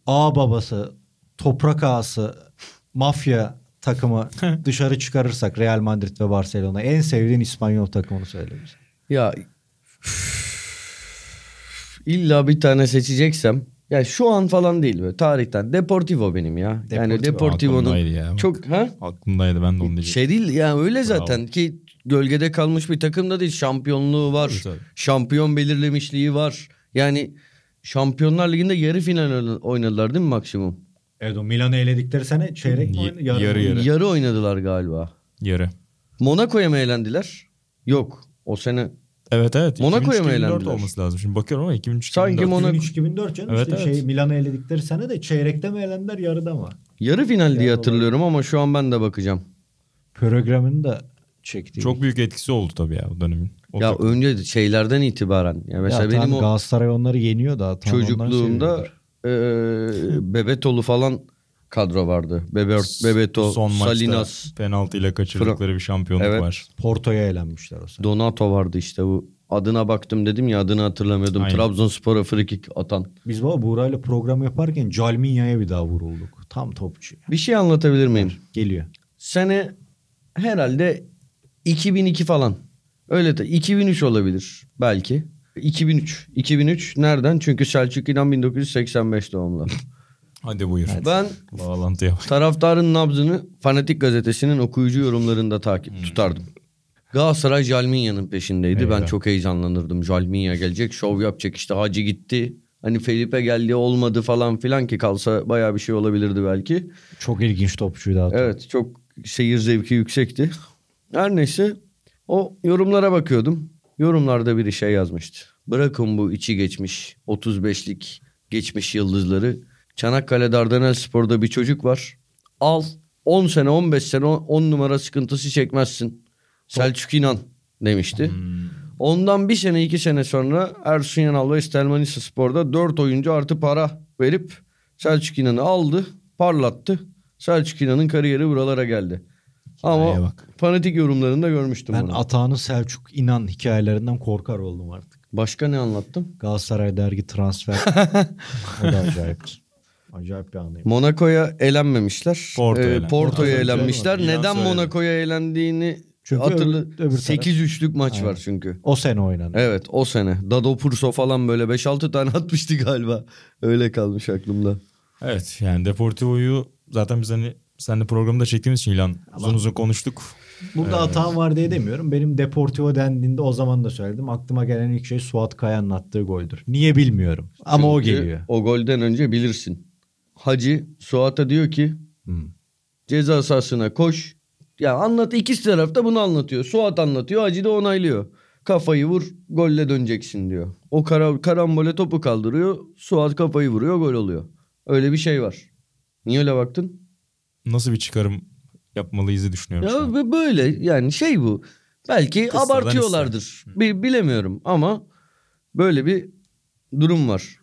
ağ babası, toprak ağası, mafya takımı *laughs* dışarı çıkarırsak Real Madrid ve Barcelona en sevdiğin İspanyol takımını söyle bize. Ya illa bir tane seçeceksem ya şu an falan değil böyle tarihten Deportivo benim ya. yani Deportivo, Deportivo'nun aklımdaydı ya. çok ha Aklımdaydı ben de onu diyecektim. şey değil ya öyle Bravo. zaten ki gölgede kalmış bir takım da değil şampiyonluğu var. Tabii. Şampiyon belirlemişliği var. Yani Şampiyonlar Ligi'nde yarı final oynadılar değil mi maksimum? Evet o Milan'ı eledikleri sene çeyrek mi Y- oynadı? yarı mı? yarı. Yarı oynadılar galiba. Yarı. Monaco'ya mı eğlendiler? Yok. O sene Evet evet. Monaco'ya mı 2003-2004 eğlendiler? olması lazım. Şimdi bakıyorum ama 2003 Sanki Monaco- 2003-2004 canım Evet, işte evet. şey Milan'ı eledikleri sene de çeyrekte mi elendiler yarıda mı? yarı final diye Yarı hatırlıyorum ama şu an ben de bakacağım. Programını da çekti. Çok büyük etkisi oldu tabii ya o dönemin. O ya takım. önce şeylerden itibaren. Ya mesela ya benim o Galatasaray onları yeniyor da. çocukluğumda e, Bebetolu falan kadro vardı. Bebe, Bebeto, Son Salinas, penaltıyla kaçırdıkları bir şampiyonluk Evet. var. Porto'ya elenmişler o sene. Donato vardı işte bu. Adına baktım dedim ya adını hatırlamıyordum. Aynen. Trabzonspor'a frikik atan. Biz baba Buğra'yla program yaparken Calminya'ya bir daha vurulduk. Tam topçu. Bir şey anlatabilir miyim? Geliyor. Sene herhalde 2002 falan. Öyle de 2003 olabilir belki. 2003. 2003 nereden? Çünkü Selçuk İnan 1985 doğumlu. Hadi buyur. Ben Bağlantıya bak. taraftarın nabzını Fanatik gazetesinin okuyucu yorumlarında takip tutardım. Galatasaray Jalminya'nın peşindeydi. Ben Eyvah. çok heyecanlanırdım. Jalminya gelecek, şov yapacak işte Hacı gitti. Hani Felipe geldi olmadı falan filan ki kalsa bayağı bir şey olabilirdi belki. Çok ilginç topçuydu hatta. Evet çok seyir zevki yüksekti. Her neyse o yorumlara bakıyordum. Yorumlarda biri şey yazmıştı. Bırakın bu içi geçmiş 35'lik geçmiş yıldızları. Çanakkale Dardanel Spor'da bir çocuk var. Al 10 sene 15 sene 10 numara sıkıntısı çekmezsin. Selçuk İnan demişti. Ondan bir sene iki sene sonra Ersun Yanal ve Estel Manisa Spor'da 4 oyuncu artı para verip Selçuk İnan'ı aldı parlattı. Selçuk İnan'ın kariyeri buralara geldi. Ama bak. fanatik yorumlarında görmüştüm Ben bunu. Atağan'ın Selçuk İnan hikayelerinden korkar oldum artık. Başka ne anlattım? Galatasaray dergi transfer. *laughs* o da acayipti. Acayip bir anıyım. Monaco'ya elenmemişler. Porto'ya Ee, elen- Porto'ya. İlan Neden. Monaco'ya elendiğini Çünkü hatırlı. öbür- öbür taraf- 8-3'lük maç Aynen. var çünkü. O sene oynandı. Evet o sene. Dado Purso falan böyle 5-6 tane *laughs* atmıştı galiba. Öyle kalmış aklımda. Evet yani Deportivo'yu zaten biz hani seninle programda çektiğimiz için ilan uzun uzun konuştuk. Burada hatam var diye demiyorum. Benim Deportivo dendiğinde o zaman da söyledim. Aklıma gelen ilk şey Suat Kaya'nın attığı goldür. Niye bilmiyorum. Ama o Çünkü geliyor. O golden önce bilirsin. Hacı Suat'a diyor ki Hmm. ceza sahasına koş. Ya anlat ikisi taraf da bunu anlatıyor. Suat anlatıyor, Hacı da onaylıyor. Kafayı vur, golle döneceksin diyor. O kara, karambole topu kaldırıyor. Suat kafayı vuruyor, gol oluyor. Öyle bir şey var. Niye öyle baktın? Nasıl bir çıkarım yapmalıyızı düşünüyorum. şu Ya an. ve böyle yani şey bu. Belki Kıssadan abartıyorlardır. Bi- bilemiyorum ama böyle bir durum var.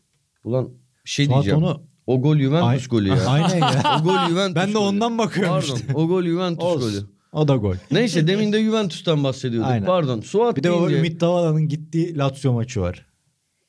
Ulan bir şey Suat diyeceğim. onu O gol Juventus Ay- golü ya. Aynen ya. *laughs* o gol Juventus Ben de golü. ondan bakıyorum Pardon. işte. O gol Juventus Olsun. golü. O da gol. Neyse demin de Juventus'tan bahsediyorduk. Aynen. Pardon. Suat Bir de o deyince- Ümit Davala'nın gittiği Lazio maçı var.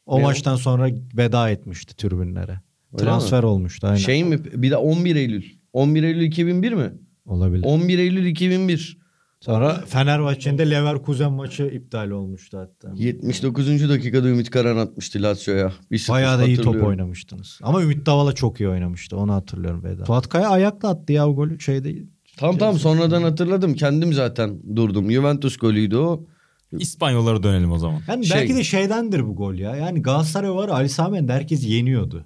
O Ne o? maçtan sonra veda etmişti tribünlere. Öyle Transfer olmuştu aynen. şey mi? Bir de 11 Eylül. 11 Eylül 2001 mi? Olabilir. 11 Eylül 2001. Sonra Fenerbahçe'nin de Leverkusen maçı iptal olmuştu hatta. 79. dakikada Ümit Karan atmıştı Lazio'ya. Bayağı da iyi top oynamıştınız. Ama Ümit Davala çok iyi oynamıştı. Onu hatırlıyorum Veda. Suat Kaya ayakla attı ya o golü şeyde. Tamam tamam sonradan hatırladım. Kendim zaten durdum. Juventus golüydü o. İspanyollara dönelim o zaman. Yani Şey- belki de şeydendir bu gol ya. Yani Galatasaray var Ali Sami Yen'de herkes yeniyordu.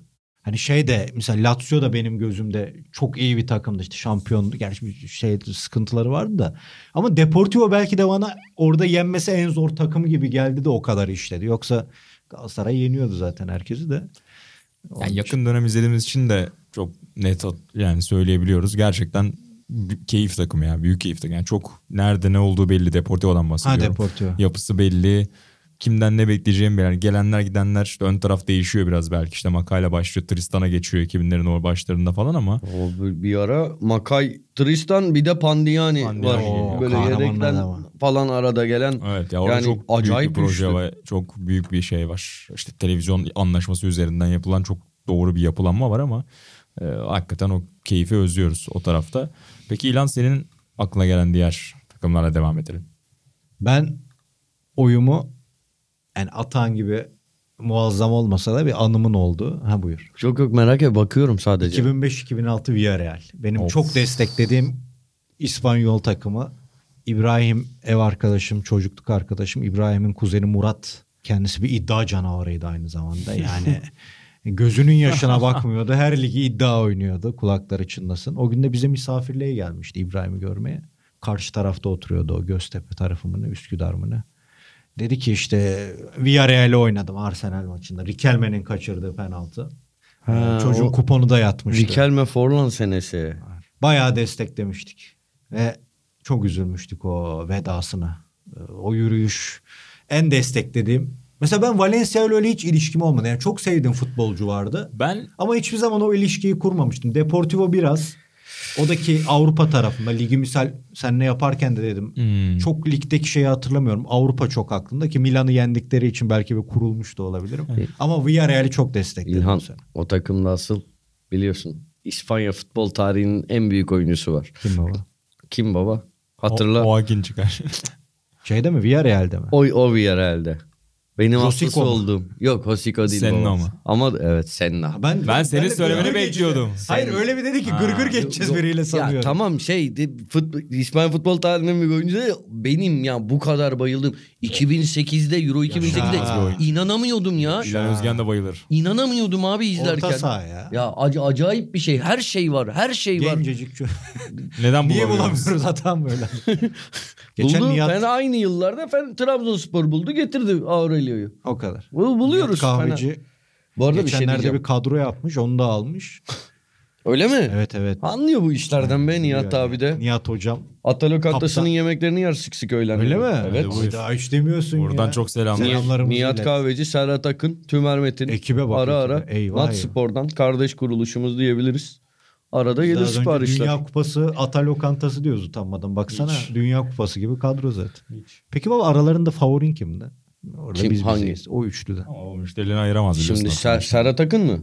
Hani şey de mesela Lazio da benim gözümde çok iyi bir takımdı işte şampiyondu. Gerçi bir şey sıkıntıları vardı da. Ama Deportivo belki de bana orada yenmesi en zor takım gibi geldi de o kadar işledi. Yoksa Galatasaray yeniyordu zaten herkesi de. Onun Yani için- yakın dönem izlediğimiz için de çok net yani söyleyebiliyoruz. Gerçekten keyif takımı ya. Büyük keyif takımı. Yani çok nerede ne olduğu belli. Deportivo'dan Ha bahsediyorum. Deportivo. Yapısı belli. Kimden ne bekleyeceğim. Yani gelenler gidenler işte ön taraf değişiyor biraz belki. İşte Makayla başlıyor. Tristan'a geçiyor 2000'lerin o başlarında falan ama O bir- ara Makay, Tristan bir de Pandiani, Pandiani var. geliyor. Böyle yedekten falan arada gelen. evet ya orada Yani çok acayip büyük bir proje ve çok büyük bir şey var. İşte televizyon anlaşması üzerinden yapılan çok doğru bir yapılanma var ama e, hakikaten o keyfi özlüyoruz o tarafta. Peki İlan senin aklına gelen diğer takımlarla devam edelim. Ben oyumu yani Atan gibi muazzam olmasa da bir anımın oldu. Ha buyur. Çok yok merak et bakıyorum sadece. 2005-2006 Villarreal. Benim Of. çok desteklediğim İspanyol takımı. İbrahim ev arkadaşım, çocukluk arkadaşım. İbrahim'in kuzeni Murat. Kendisi bir iddia canavarıydı aynı zamanda. Yani *laughs* gözünün yaşına bakmıyordu. Her ligi iddia oynuyordu. Kulakları çınlasın. O gün de bize misafirliğe gelmişti İbrahim'i görmeye. Karşı tarafta oturuyordu o Göztepe tarafı mı ne, Üsküdar mı ne. Dedi ki işte Villarreal'e oynadım Arsenal maçında. Rikelme'nin kaçırdığı penaltı. Ha, Çocuğun o- kuponu da yatmıştı. Rikelme Forlan senesi. Bayağı desteklemiştik. Ve çok üzülmüştük o vedasına. Ee, O yürüyüş en desteklediğim. Mesela ben Valencia ile öyle hiç ilişkim olmadı. Yani çok sevdiğim futbolcu vardı. Ben Ama hiçbir zaman o ilişkiyi kurmamıştım. Deportivo biraz. Odaki Avrupa tarafında ligi misal sen ne yaparken de dedim. Hmm. Çok ligdeki şeyi hatırlamıyorum. Avrupa çok aklımda ki Milan'ı yendikleri için belki bir kurulmuş da olabilirim. Ama Villarreal'i çok destekledim. İlhan bu sene. o takımda asıl biliyorsun İspanya futbol tarihinin en büyük oyuncusu var. Kim baba? Kim baba? Hatırla. O, O, o Akin çıkar. Şeyde mi? Villarreal'de mi? o, o herhalde. Benim Josico hastası mu? olduğum. Yok Hosiko değil Senna babası. mı? Ama evet Senna. Ben senin de söylemeni gırgır bekliyordum. geçeceğim. Hayır Sen- öyle bir dedi ki gırgır geçeceğiz Yok, biriyle sanıyorum. Ya tamam şey de, futbol, İspanya futbol tarihinin bir oyuncu da benim ya bu kadar bayıldım. 2008'de Euro 2008'de Ya. inanamıyordum ya. İlan Özgen de bayılır. İnanamıyordum abi izlerken. Orta saha ya. Ya ac- acayip bir şey. Her şey var. Her şey var. Gencecik çocuk. *laughs* Neden Niye bulamıyoruz? bulamıyoruz hatam böyle? *laughs* Geçen buldu. Nihat Fena aynı yıllarda Fen Trabzonspor buldu getirdi Aurelio'yu. o kadar. Bu- Buluyoruz. Nihat Fena. Kahveci Bu arada bir şey diyeceğim. bir kadro yapmış onu da almış. *laughs* Öyle mi? Evet evet. Anlıyor bu işlerden be Nihat abi de. yani. Nihat hocam. Ata lokantasının Kaptan. yemeklerini yer sık sık öğlen. Öyle mi? Evet. Buyur. Daha hiç demiyorsun Buradan ya. çok selamlar. Selam. Selamlarımızı Nihat ilet. Kahveci, Serhat Akın, Tümer Metin. Ekibe bak, Ara ara. Eyvah, Nat eyvah. Spor'dan kardeş kuruluşumuz diyebiliriz. Arada gelir siparişler. Dünya Kupası Ata Lokantası diyoruz utanmadan. Baksana Dünya Kupası gibi kadro zaten. Peki baba aralarında favorin kimdi? Orada Kim, biz hangi? bizeyiz. O üçlüden. Ama o müşterilerini ayıramaz biliyorsun. Şimdi. Ser- Serhat Akın mı?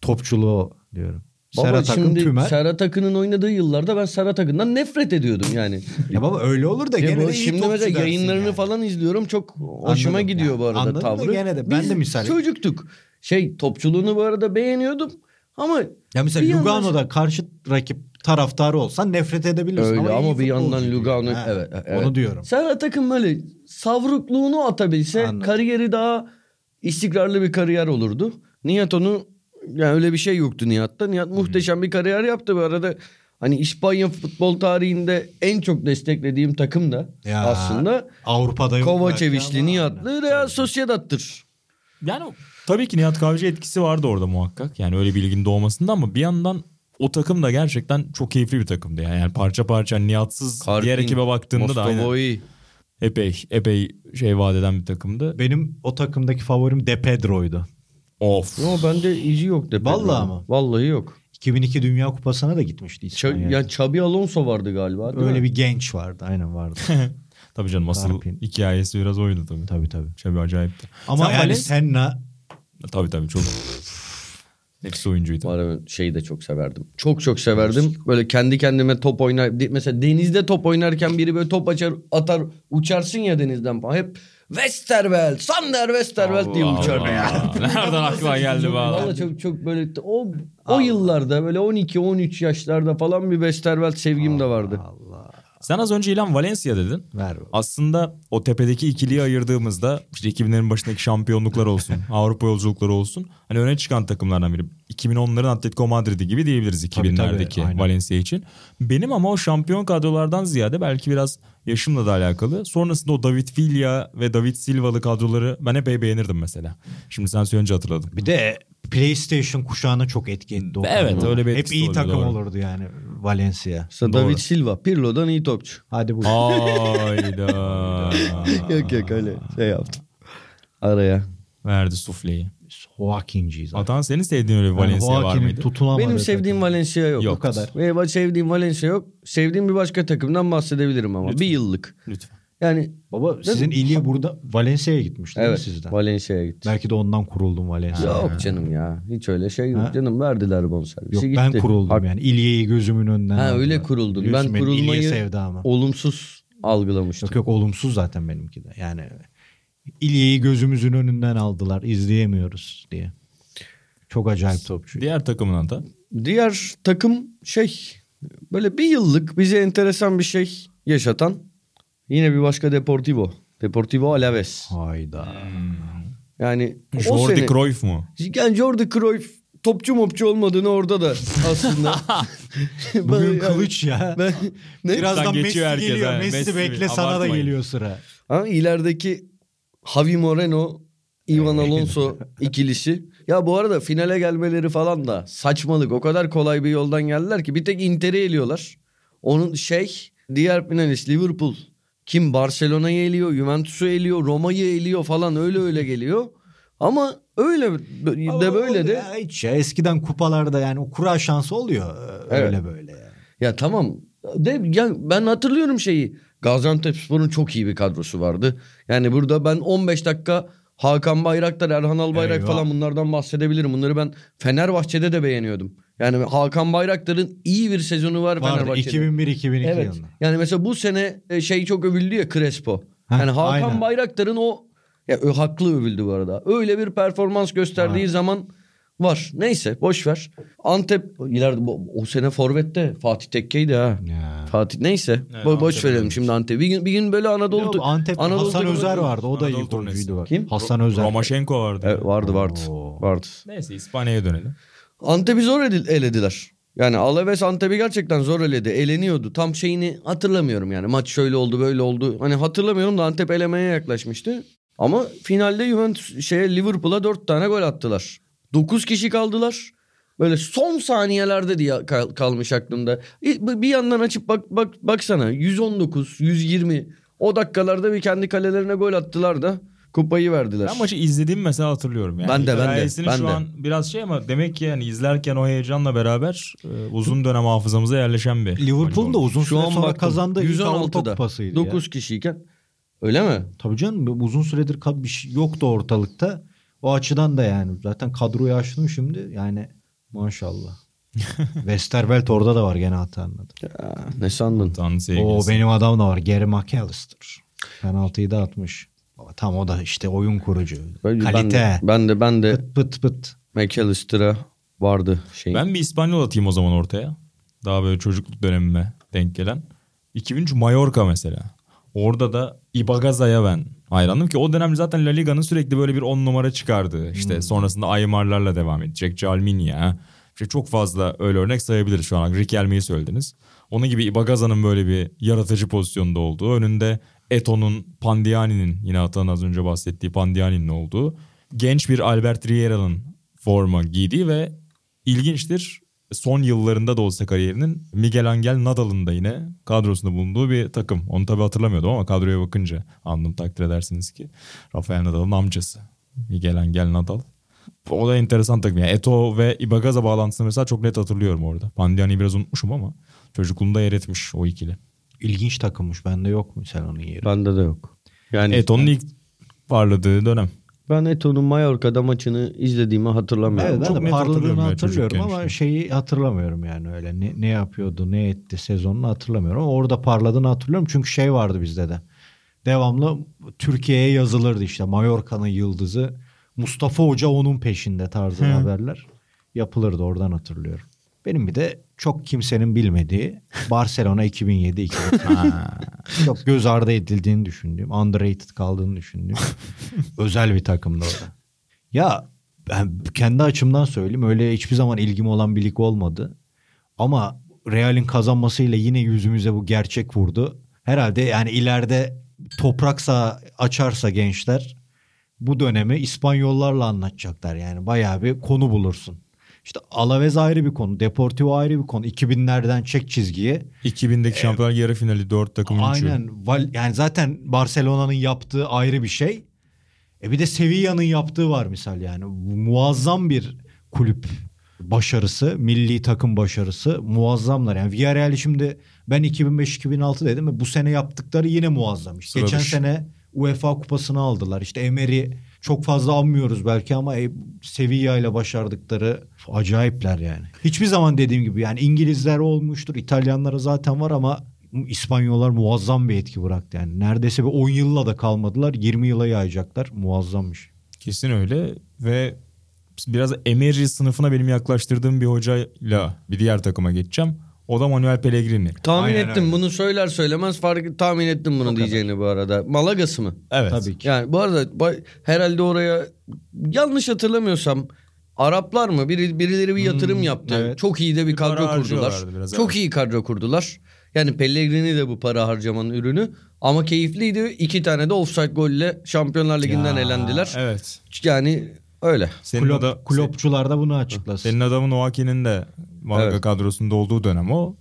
Topçuluğu o diyorum. Baba Serhat Akın şimdi Tümer. Serhat Akın'ın oynadığı yıllarda ben Serhat Akın'dan nefret ediyordum yani. *laughs* Ya baba öyle olur da Ya gene bu de iyi şimdi topçu mesela yayınlarını yani. falan izliyorum. Çok hoşuma Anladım. gidiyor bu Ya, arada anladım da tavrı. gene de ben Biz de misal- çocuktuk. Şey topçuluğunu bu arada beğeniyordum ama Ya mesela Bir yandan- Lugano'da karşı rakip taraftarı olsan nefret edebilirsin. Öyle ama iyi bir yandan. Lugano- Ha, evet, evet. Onu diyorum. Serhat Akın böyle savrukluğunu atabilse Anladım. kariyeri daha istikrarlı bir kariyer olurdu. Nihat onu yani öyle bir şey yoktu Nihat'ta. Nihat muhteşem bir kariyer yaptı bu arada. hani İspanya futbol tarihinde en çok desteklediğim takım da Ya, aslında Avrupa'da ama- Nihatlı Real Sociedad'tır. Yani tabii ki Nihat Kahveci etkisi vardı orada muhakkak. Yani öyle bir ilginin doğmasında ama bir yandan o takım da gerçekten çok keyifli bir takımdı. Yani, yani parça parça Nihatsız diğer Karpin, ekibe baktığında da aynen Mostovoi. epey epey şey vaat eden bir takımdı. Benim o takımdaki favorim De Pedro'ydu. Of. Yo bende izi yok de. Vallahi ama. Vallahi yok. 2002 Dünya Kupası'na da gitmişti Ç- İspanya. yani Xabi Alonso vardı galiba. Öyle mi? bir genç vardı. Aynen vardı. *laughs* Tabii canım asıl Karpin. hikayesi biraz oydu tabii. tabii tabii. Şabi acayipti. Ama Sen yani Valen- Senna Tabii tabii çok nefis oyuncuydu. Var şeyi de çok severdim. Çok çok severdim. Böyle kendi kendime top oynar. Mesela denizde top oynarken biri böyle top açar atar uçarsın ya denizden falan. Hep Westerveld, Sander Westerveld diye uçardı ya. Allah. *laughs* Nereden aklıma geldi bu Valla çok çok böyle o o yıllarda böyle 12-13 yaşlarda falan bir Westerveld sevgim de vardı. Allah. Sen az önce İlhan Valencia dedin. Ver. Aslında o tepedeki ikiliyi ayırdığımızda işte 2000'lerin başındaki şampiyonluklar olsun, *laughs* Avrupa yolculukları olsun. Hani öne çıkan takımlardan biri. 2010'ların Atletico Madrid'i gibi diyebiliriz Tabii, 2000'lerdeki tabii, aynen. Valencia için. Benim ama o şampiyon kadrolardan ziyade belki biraz yaşımla da alakalı. Sonrasında o David Villa ve David Silva'lı kadroları ben epey beğenirdim mesela. Şimdi sen söyleyince hatırladım. Bir de PlayStation kuşağına çok etki etti o Evet, öyle bir Hep iyi takım doğru. olurdu yani Valencia. Mesela Doğru. David Silva, Pirlo'dan iyi topçu. Hadi bu. Hayda. *laughs* yok yok öyle şey yaptım. Araya. Verdi sufleyi. Joaquin'ciyiz. Atan senin sevdiğin öyle bir Yani Valencia var Joaquin'in mıydı? tutunamadığı Benim sevdiğim takım. Valencia yok. Yok. O kadar. Benim sevdiğim Valencia yok. Sevdiğim bir başka takımdan bahsedebilirim ama. Lütfen. Bir yıllık. Lütfen. Yani Baba sizin İlya burada Valencia'ya gitmiş değil evet mi sizden? Valencia'ya gitti. Belki de ondan kuruldum Valencia'ya. Yok canım ya. Hiç öyle şey yok. Ha? Canım verdiler bonservisi Yok gitti. ben kuruldum Hak- yani. İlya'yı gözümün önünden Ha aldılar. öyle kuruldun. Biliyorsun Ben kurulmayı olumsuz algılamıştım. Yok yok olumsuz zaten benimki de. Yani İlya'yı gözümüzün önünden aldılar. izleyemiyoruz diye. Çok acayip topçu. Diğer takımın adı. Diğer takım şey böyle bir yıllık bize enteresan bir şey yaşatan yine bir başka Deportivo. Deportivo Alaves. Hayda. Yani o Jordi sene Cruyff mu? yani Jordi Cruyff topçu mopçu olmadığını orada da aslında. *laughs* Bugün Ben- kılıç ya. Ben, ne? Birazdan Messi geçiyor herkes geliyor. Messi, Messi, bekle sana da abartmayın. geliyor sıra. Ha, ilerideki Javi Moreno, Ivan Alonso *laughs* ikilisi. Ya bu arada finale gelmeleri falan da saçmalık. O kadar kolay bir yoldan geldiler ki bir tek Inter'i eliyorlar. Onun şey diğer finalist Liverpool. Kim Barcelona'yı eliyor, Juventus'u eliyor, Roma'yı eliyor falan öyle öyle geliyor. Ama öyle de böyle de. Ya hiç ya eskiden kupalarda yani o kura şansı oluyor. e, Öyle Evet. böyle. Yani. Ya tamam. De, ya ben hatırlıyorum şeyi. Gaziantepspor'un çok iyi bir kadrosu vardı. Yani burada ben 15 dakika Hakan Bayraktar, Erhan Albayrak Eyvah. falan bunlardan bahsedebilirim. Bunları ben Fenerbahçe'de de beğeniyordum. Yani Hakan Bayraktar'ın iyi bir sezonu var Vardı Fenerbahçe'de. 2001-2002 Evet. yılında. Yani mesela bu sene e, şey çok övüldü ya Crespo. Heh, yani Hakan aynen. Bayraktar'ın o ya ö- haklı övüldü bu arada. Öyle bir performans gösterdiği Aynen. zaman var. Neyse boş ver. Antep ileride bu- o sene forvette Fatih Tekke'ydi ha. Ya. Fatih neyse Evet, bo- boş Antep verelim oynamış. şimdi Antep. Bir gün bir gün böyle Anadolu Yok, Antep Anadolu Hasan Özer vardı. O da Anadolu iyi golcüydü. bak. Kim? Hasan Özer. Romaşenko vardı. Evet, vardı vardı. Oo. Vardı. Neyse İspanya'ya dönelim. Antep'i zor edil- elediler. Yani Alaves Antep'i gerçekten zor eledi. Eleniyordu. Tam şeyini hatırlamıyorum yani. Maç şöyle oldu böyle oldu. Hani hatırlamıyorum da Antep elemeye yaklaşmıştı. Ama finalde Juventus şeye Liverpool'a 4 tane gol attılar. 9 kişi kaldılar. Böyle son saniyelerde diye kal- kalmış aklımda. Bir yandan açıp bak bak baksana 119, 120 o dakikalarda bir kendi kalelerine gol attılar da kupayı verdiler. Ben maçı izlediğimi mesela hatırlıyorum. Yani Ben de, ben de, ben şu de. an biraz şey ama demek ki yani izlerken o heyecanla beraber e, uzun dönem hafızamıza yerleşen bir. Liverpool'un da uzun süre sonra baktım. kazandığı ilk Avrupa 116'da kupasıydı 9 ya. kişiyken. Öyle mi? Tabii canım uzun süredir bir şey yoktu ortalıkta. O açıdan da yani zaten kadroyu açtım şimdi yani maşallah. *laughs* Westerveld orada da var gene hata anladım. Ya, ne sandın? O benim adam da var Gary McAllister. Penaltıyı da atmış. Tam o da işte oyun kurucu. Ben, Kalite. Ben de ben de Pıt pıt pıt. McAllister'a vardı şey. Ben bir İspanyol atayım o zaman ortaya. Daha böyle çocukluk dönemime denk gelen. 2003 Mallorca mesela. Orada da Ibagaza'ya ben hayrandım ki o dönem zaten La Liga'nın sürekli böyle bir 10 numara çıkardı. İşte sonrasında Aymarlarla devam edecek. Calminia, İşte çok fazla öyle örnek sayabiliriz şu an. Riquelme'yi söylediniz. Onun gibi Ibagaza'nın böyle bir yaratıcı pozisyonda olduğu. Önünde Eto'nun, Pandiani'nin yine Atan az önce bahsettiği Pandiani'nin olduğu. Genç bir Albert Riera'nın forma giydiği ve ilginçtir son yıllarında da olsa kariyerinin Miguel Angel Nadal'ın da yine kadrosunda bulunduğu bir takım. Onu tabii hatırlamıyordum ama kadroya bakınca anladım takdir edersiniz ki. Rafael Nadal'ın amcası. Miguel Angel Nadal. O da enteresan takım. Yani Eto ve Ibagaza bağlantısını mesela çok net hatırlıyorum orada. Pandiani'yi biraz unutmuşum ama çocukluğunda yer etmiş o ikili. İlginç takımmış. Bende yok mesela onun yeri. Bende de yok. Yani Eto'nun ilk parladığı dönem. ben Eto'nun Mallorca'da maçını izlediğimi hatırlamıyorum. Evet, ben Çok de hatırlıyorum parladığını ya hatırlıyorum çocukken ama işte. şeyi hatırlamıyorum yani öyle. Ne, ne yapıyordu, ne etti sezonunu hatırlamıyorum. Ama orada parladığını hatırlıyorum. Çünkü şey vardı bizde de. Devamlı Türkiye'ye yazılırdı işte. Mallorca'nın yıldızı. Mustafa Hoca onun peşinde tarzı Hı. haberler. Yapılırdı oradan hatırlıyorum. Benim bir de çok kimsenin bilmediği Barcelona 2007-2008. *laughs* çok göz ardı edildiğini düşündüğüm, underrated kaldığını düşündüğüm *laughs* özel bir takımdı orada. Ya ben kendi açımdan söyleyeyim öyle hiçbir zaman ilgim olan bir lig olmadı. Ama Real'in kazanmasıyla yine yüzümüze bu gerçek vurdu. Herhalde yani ileride topraksa açarsa gençler bu dönemi İspanyollarla anlatacaklar yani bayağı bir konu bulursun. İşte Alaves ayrı bir konu, Deportivo ayrı bir konu. 2000'lerden çek çizgiye. 2000'deki Şampiyonlar yarı finali 4 takım üçü. Aynen. Val- Yani zaten Barcelona'nın yaptığı ayrı bir şey. E bir de Sevilla'nın yaptığı var misal yani. Muazzam bir kulüp başarısı, milli takım başarısı muazzamlar. Yani Villarreal şimdi ben 2005-2006 dedim ve bu sene yaptıkları yine muazzam. İşte Sıra geçen dışı. sene UEFA kupasını aldılar. İşte Emery çok fazla anmıyoruz belki ama e, Sevilla ile başardıkları acayipler yani. Hiçbir zaman dediğim gibi yani İngilizler olmuştur, İtalyanlara zaten var ama İspanyollar muazzam bir etki bıraktı yani. Neredeyse bir 10 yılla da kalmadılar. 20 yıla yayacaklar. Muazzammış. Kesin öyle ve biraz Emery sınıfına benim yaklaştırdığım bir hocayla bir diğer takıma geçeceğim. O da Manuel Pellegrini. Tahmin Aynen ettim öyle. bunu söyler söylemez fark tahmin ettim bunu diyeceğini bu arada. Malagası mı? Evet. Tabii ki. Yani bu arada herhalde oraya yanlış hatırlamıyorsam Araplar mı? Biri, birileri bir yatırım Hmm, yaptı. evet. Çok iyi de bir Bir kadro kurdular. biraz, Çok evet. iyi kadro kurdular. Yani Pellegrini de bu para harcamanın ürünü. Ama keyifliydi. İki tane de offside golle Şampiyonlar Ligi'nden Ya, elendiler. Evet. Yani öyle. Senin, Klop, ada- klopçular da bunu açıklasın. senin adamın Oaki'nin de Malaga Evet. kadrosunda olduğu dönem o.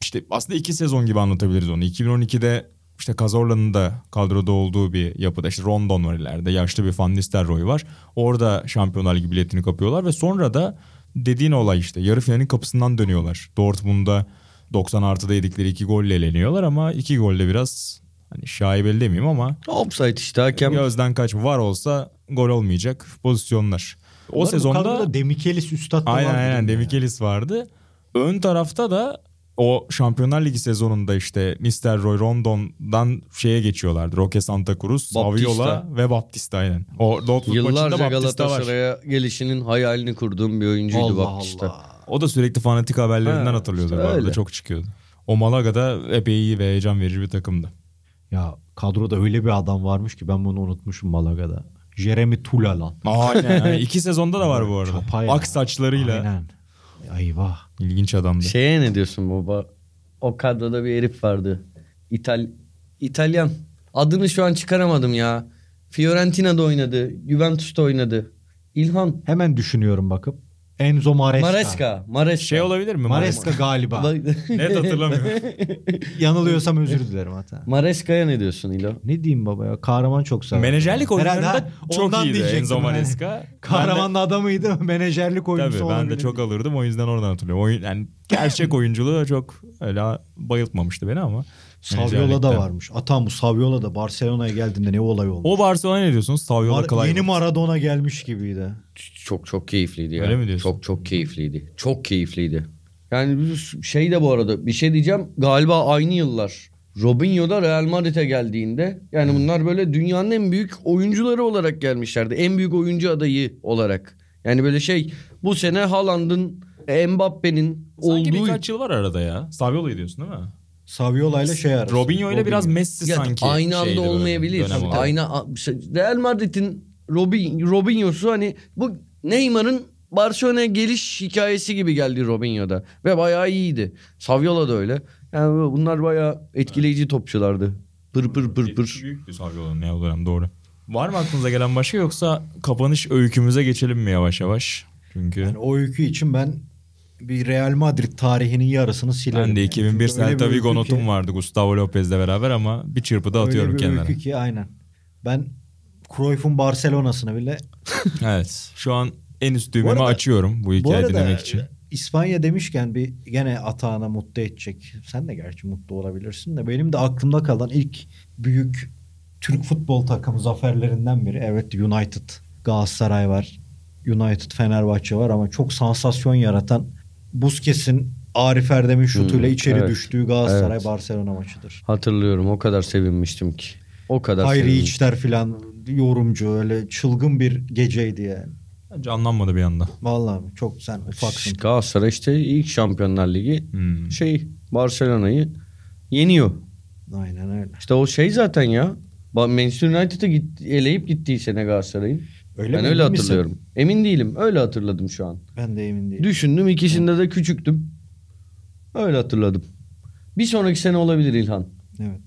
İşte aslında iki sezon gibi anlatabiliriz onu. 2012'de işte Cazorla'nın da kadroda olduğu bir yapıda. İşte Rondon var ileride. Yaşlı bir Van Nistelrooy var. Orada Şampiyonlar Ligi biletini kapıyorlar ve sonra da dediğin olay işte yarı finalin kapısından dönüyorlar. Dortmund'da 90 artıda yedikleri iki golle eleniyorlar ama iki golle biraz hani şaibeli demeyeyim ama Offside işte hakem. gözden kaç var olsa gol olmayacak pozisyonlar. O Bu arada bu sezonda Demikelis Üstad da aynen vardı aynen? Demikelis vardı. Ön tarafta da o Şampiyonlar Ligi sezonunda işte Nistelrooy, Rondon'dan şeye geçiyorlardı. Roque Santa Cruz, Baptista. Saviola ve Baptista aynen. O Dortmund maçında Yıllarca Baptista var. Galatasaray'a gelişinin hayalini kurduğum bir oyuncuydu Allah Baptista. Allah. O da sürekli fanatik haberlerinden Ha, hatırlıyordu. işte bu arada. Çok çıkıyordu. O Malaga'da epey iyi ve heyecan verici bir takımdı. Ya kadroda öyle bir adam varmış ki ben bunu unutmuşum Malaga'da. Jeremy Tula lan. Aynen. aynen. İki sezonda da var bu arada. Çapa ya. Ak saçlarıyla. Aynen. Eyvah. İlginç adamdı. Şeye ne diyorsun baba? O kadroda bir herif vardı. İtal İtalyan. Adını şu an çıkaramadım ya. Fiorentina'da oynadı. Juventus'ta oynadı. İlhan. Hemen düşünüyorum bakıp. Enzo Maresca. Maresca. Maresca. Şey olabilir mi? Maresca galiba. Net hatırlamıyorum. *laughs* Yanılıyorsam özür dilerim hatta. Maresca'ya ne diyorsun İlo? Ne diyeyim baba ya? Kahraman çok sever. Menajerlik Herhalde oyunlarında çok ondan iyiydi diyecektim Enzo yani. Maresca. Kahramanın adamıydı. *laughs* Menajerlik de, oyuncusu tabii ben de çok alırdım o yüzden oradan hatırlıyorum. Oyun, yani gerçek *laughs* oyunculuğu çok öyle bayıltmamıştı beni ama. Saviola da varmış. Atam bu Saviola da Barcelona'ya geldiğinde ne olay oldu. O Barcelona ne diyorsunuz? Saviola Mar- Clive. yeni Maradona gelmiş gibiydi. Çok çok keyifliydi ya. Öyle mi diyorsun? Çok çok keyifliydi. Çok keyifliydi. Yani şey de bu arada bir şey diyeceğim. Galiba aynı yıllar. Robinho da Real Madrid'e geldiğinde yani bunlar böyle dünyanın en büyük oyuncuları olarak gelmişlerdi. En büyük oyuncu adayı olarak. Yani böyle şey bu sene Haaland'ın Mbappe'nin Sanki olduğu birkaç yıl var arada ya. Saviola'yı diyorsun değil mi? Saviola ile şey arası. Robinho ile biraz. Messi Ya sanki. aynı anda olmayabilir. Aynı şey, Real Madrid'in Robin, Robinho'su hani bu Neymar'ın Barcelona'ya geliş hikayesi gibi geldi Robinho'da. Ve bayağı iyiydi. Saviola da öyle. Yani bunlar bayağı etkileyici topçulardı. Pır pır pır pır. Büyük bir Saviola ne o dönem doğru. Var mı aklınıza gelen başka yoksa kapanış öykümüze geçelim mi yavaş yavaş? Çünkü Yani o öykü için ben bir Real Madrid tarihinin yarısını silerim. ben de yani. 2001 Çünkü öyle Celta Vigo notum ki- vardı Gustavo Lopez'le beraber ama bir çırpıda öyle atıyorum bir kenara. öykü ki aynen. Ben Cruyff'un Barcelona'sını bile *laughs* Evet. Şu an en üst düğmemi arada- açıyorum bu Bu hikayeyi arada dinlemek için. İspanya demişken bir gene Atağan'a mutlu edecek. Sen de gerçi mutlu olabilirsin de benim de aklımda kalan ilk büyük Türk futbol takımı zaferlerinden biri. Evet United Galatasaray var. United Fenerbahçe var ama çok sansasyon yaratan Busquets'in Arif Erdem'in şutuyla Hmm, içeri evet. düştüğü Galatasaray Evet. Barcelona maçıdır. Hatırlıyorum o kadar sevinmiştim ki. O kadar Hayri sevinmiştim. İçler filan yorumcu öyle çılgın bir geceydi yani. Bence anlanmadı bir anda. Vallahi çok sen ufaksın. Galatasaray işte ilk Şampiyonlar Ligi Hmm. şey Barcelona'yı yeniyor. Aynen öyle. İşte o şey zaten ya. Manchester United'a git, eleyip gittiği sene Galatasaray'ın. Öyle ben mi, öyle emin misin? hatırlıyorum. Emin değilim. Öyle hatırladım şu an. Ben de emin değilim. Düşündüm ikisinde de küçüktüm. Öyle hatırladım. Bir sonraki sene olabilir İlhan. Evet.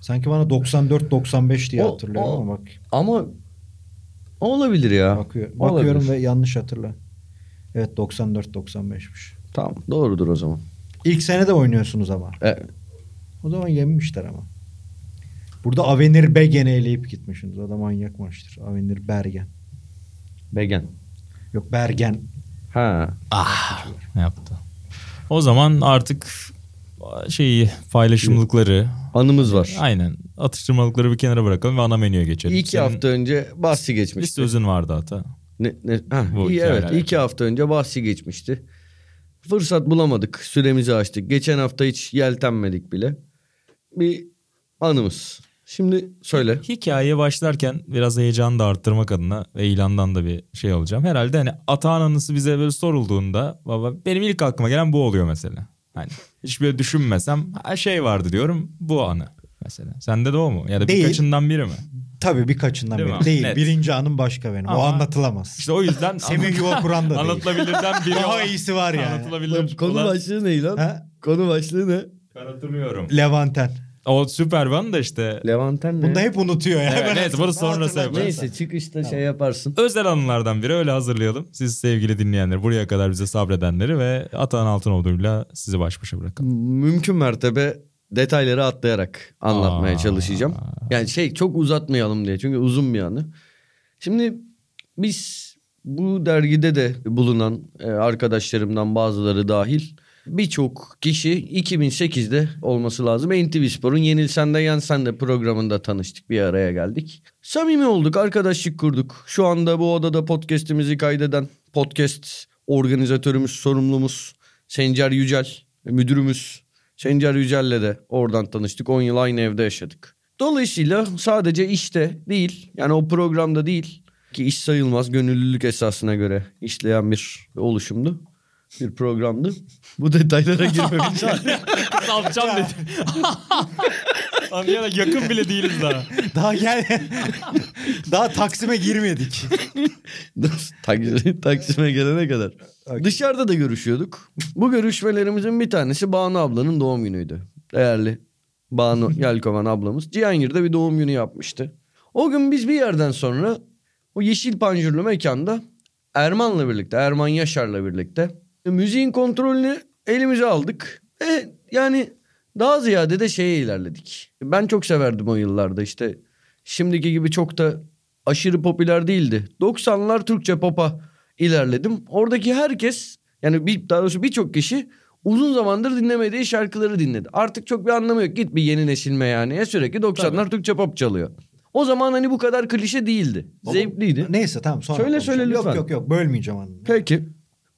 Sanki bana 94-95 diye O- hatırlıyorum o- ama bak Ama olabilir ya. bakıyor, Olabilir. bakıyorum ve yanlış hatırla. Evet 94-95'miş. Tamam doğrudur o zaman. İlk sene de oynuyorsunuz ama. E, O zaman yenmişler ama. Burada Avenir Begen'i eleyip gitmişsiniz. O da manyak maçtır. Avenir Bergen. Begen. Yok Bergen. Ha. Ah yaptı. O zaman artık şeyi paylaşımlıkları Anımız var. aynen atıştırmalıkları bir kenara bırakalım ve ana menüye geçelim. İki Senin hafta önce bahsi bir geçmişti. sözün vardı hatta. Ne, ne, ha, Bu iyi, evet iki hafta önce bahsi geçmişti. Fırsat bulamadık. Süremizi açtık. Geçen hafta hiç yeltenmedik bile. Bir anımız. Şimdi söyle. Hikayeye başlarken biraz heyecanı da arttırmak adına ve ilandan da bir şey olacağım. Herhalde hani Atağan anısı bize böyle sorulduğunda baba benim ilk aklıma gelen bu oluyor mesela. Hani hiç böyle düşünmesem ha, şey vardı diyorum bu anı mesela. Sende de o mu? Ya da Değil. birkaçından biri mi? Tabii birkaçından Değil biri. mi? Değil. Net. Birinci anım başka benim. O Ama- anlatılamaz. İşte o yüzden *laughs* Semih Yuva Kur'an da anlatılabilirden biri Daha o. iyisi var yani. Anlatılabilir. Konu olan- başlığı ne lan? Ha? Konu başlığı ne? Ben hatırlıyorum. Levanten. O süper van da işte. Levanten ne? Bunu da hep unutuyor ya. Evet, neyse, bunu sonrası yaparız. Neyse çıkışta şey yaparsın. Özel anılardan biri öyle hazırlayalım. Siz sevgili dinleyenler buraya kadar bize sabredenleri ve Atahan Altınoğlu'yla sizi baş başa bırakalım. Mümkün mertebe detayları atlayarak anlatmaya Aa. çalışacağım. Yani şey çok uzatmayalım diye. Çünkü uzun bir anı. Şimdi biz bu dergide de bulunan e, arkadaşlarımdan bazıları dahil birçok kişi 2008'de olması lazım. NTV Spor'un Yenilsen de Yensen de programında tanıştık. Bir araya geldik. Samimi olduk, arkadaşlık kurduk. Şu anda bu odada podcast'imizi kaydeden podcast organizatörümüz, sorumlumuz Sencer Yücel, müdürümüz Sencer Yücel'le de oradan tanıştık. 10 yıl aynı evde yaşadık. Dolayısıyla sadece işte değil, yani o programda değil ki iş sayılmaz gönüllülük esasına göre işleyen bir oluşumdu. Bir programdı. Bu detaylara girmemiş. *laughs* Salacağım dedi. *laughs* Anlayana yakın bile değiliz daha. Daha gel. Daha Taksim'e girmedik. Taksim- Taksim'e gelene kadar. Dışarıda da görüşüyorduk. Bu görüşmelerimizin bir tanesi Banu ablanın doğum günüydü. Değerli Banu *laughs* Yelkovan ablamız. Cihangir'de bir doğum günü yapmıştı. O gün biz bir yerden sonra o yeşil panjurlu mekanda Erman'la birlikte, Erman Yaşar'la birlikte müziğin kontrolünü elimize aldık. E, yani daha ziyade de şeye ilerledik. Ben çok severdim o yıllarda işte. Şimdiki gibi çok da aşırı popüler değildi. 90'lar Türkçe pop'a ilerledim. Oradaki herkes yani bir, daha doğrusu birçok kişi uzun zamandır dinlemediği şarkıları dinledi. Artık çok bir anlamı yok. Git bir yeni nesil meyhaneye sürekli 90'lar Türkçe pop çalıyor. O zaman hani bu kadar klişe değildi. Zevkliydi. Neyse tamam sonra Söyle, konuşalım. söyle Yok lütfen. yok yok bölmeyeceğim onu. Peki.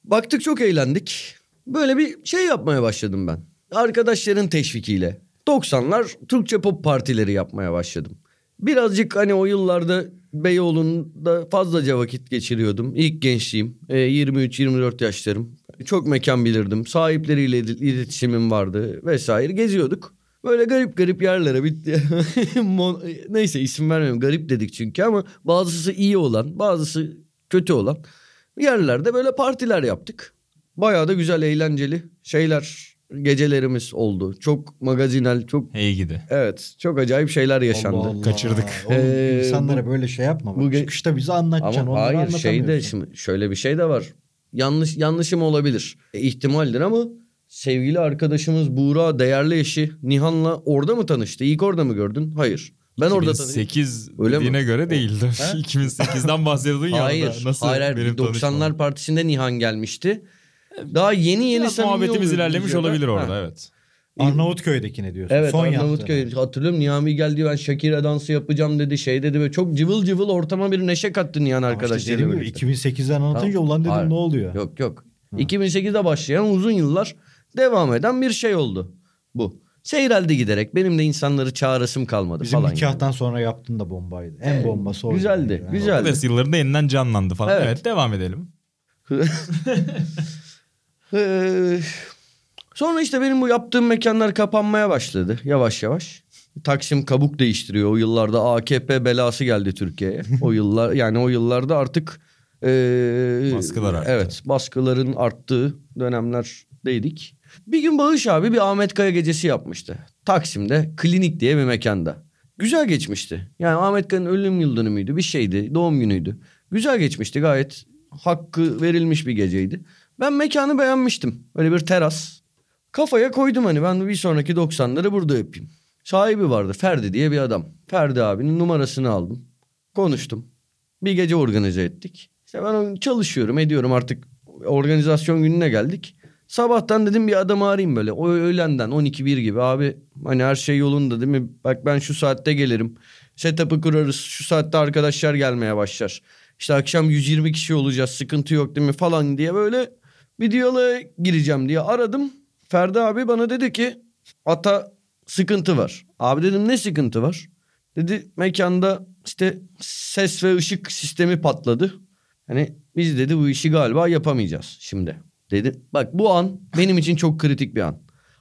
Baktık çok eğlendik. Böyle bir şey yapmaya başladım ben. Arkadaşların teşvikiyle. 90'lar Türkçe pop partileri yapmaya başladım. Birazcık hani o yıllarda Beyoğlu'nda fazlaca vakit geçiriyordum. İlk gençliğim. E, 23-24 yaşlarım. Çok mekan bilirdim. Sahipleriyle il- iletişimim vardı vesaire. Geziyorduk. Böyle garip garip yerlere bitti. *laughs* Neyse isim vermeyeyim. Garip dedik çünkü ama bazısı iyi olan, bazısı kötü olan yerlerde böyle partiler yaptık. Bayağı da güzel eğlenceli şeyler gecelerimiz oldu. Çok magazinel çok Hey gidi. evet çok acayip şeyler yaşandı. Allah Allah. Kaçırdık. Oğlum, Ee, insanlara bu- böyle şey yapma. Bu ge- Çıkışta bize anlatacaksın. Ama onları hayır anlatamıyorsun. şeyde şimdi şöyle bir şey de var. Yanlış yanlışım olabilir. E, ihtimaldir ama sevgili arkadaşımız Buğra değerli eşi Nihan'la orada mı tanıştı? İlk orada mı gördün? Hayır. Ben orada tanıştım. 2008 Öyle mi? dediğine göre değildi. Ha? *laughs* 2008'den bahsediyordun ya. Hayır. Nasıl hayır, hayır. benim 90'lar tanışmam? partisinde Nihan gelmişti. Daha yeni yeni Biraz samimi muhabbetimiz ilerlemiş olabilir Ha. orada evet. Arnavutköy'dekine diyorsun. Evet Son Arnavutköy. yaptığını. Hatırlıyorum Nihan bir geldi ben Shakira dansı yapacağım dedi şey dedi ve çok cıvıl cıvıl ortama bir neşe kattı Nihan işte arkadaşlarıyla gibi birlikte. 2008'den anlatınca Tamam. ulan dedim Hayır. ne oluyor? Yok yok. 2008'de başlayan uzun yıllar devam eden bir şey oldu bu. Seyreldi giderek. Benim de insanları çağrısım kalmadı Bizim falan. nikahtan sonra yaptın da bombaydı. En bombası oydu. güzeldi, Yani. güzel. Kıbrıs yıllarında yeniden canlandı falan. Evet. Evet, devam edelim. *laughs* Ee, sonra işte benim bu yaptığım mekanlar kapanmaya başladı yavaş yavaş. Taksim kabuk değiştiriyor. O yıllarda AKP belası geldi Türkiye'ye. O *laughs* yıllar yani o yıllarda artık ee, Baskılar arttı. Evet, baskıların arttığı dönemlerdeydik. Bir gün Bağış abi bir Ahmet Kaya gecesi yapmıştı. Taksim'de klinik diye bir mekanda. Güzel geçmişti. Yani Ahmet Kaya'nın ölüm yıl dönümüydü. Bir şeydi. Doğum günüydü. Güzel geçmişti. Gayet hakkı verilmiş bir geceydi. Ben mekanı beğenmiştim. Öyle bir teras. Kafaya koydum hani ben bir sonraki 90'ları burada yapayım. Sahibi vardı Ferdi diye bir adam. Ferdi abinin numarasını aldım. Konuştum. Bir gece organize ettik. İşte ben çalışıyorum ediyorum artık organizasyon gününe geldik. Sabahtan dedim bir adamı arayayım böyle. O öğlenden 12-1 gibi abi hani her şey yolunda değil mi? Bak ben şu saatte gelirim. Setup'ı kurarız. Şu saatte arkadaşlar gelmeye başlar. İşte akşam 120 kişi olacağız sıkıntı yok değil mi falan diye böyle bir diyaloğa gireceğim diye aradım. Ferdi abi bana dedi ki ata sıkıntı var. Abi dedim ne sıkıntı var? Dedi mekanda işte ses ve ışık sistemi patladı. Hani biz dedi bu işi galiba yapamayacağız şimdi. Dedi bak bu an benim için çok kritik bir an.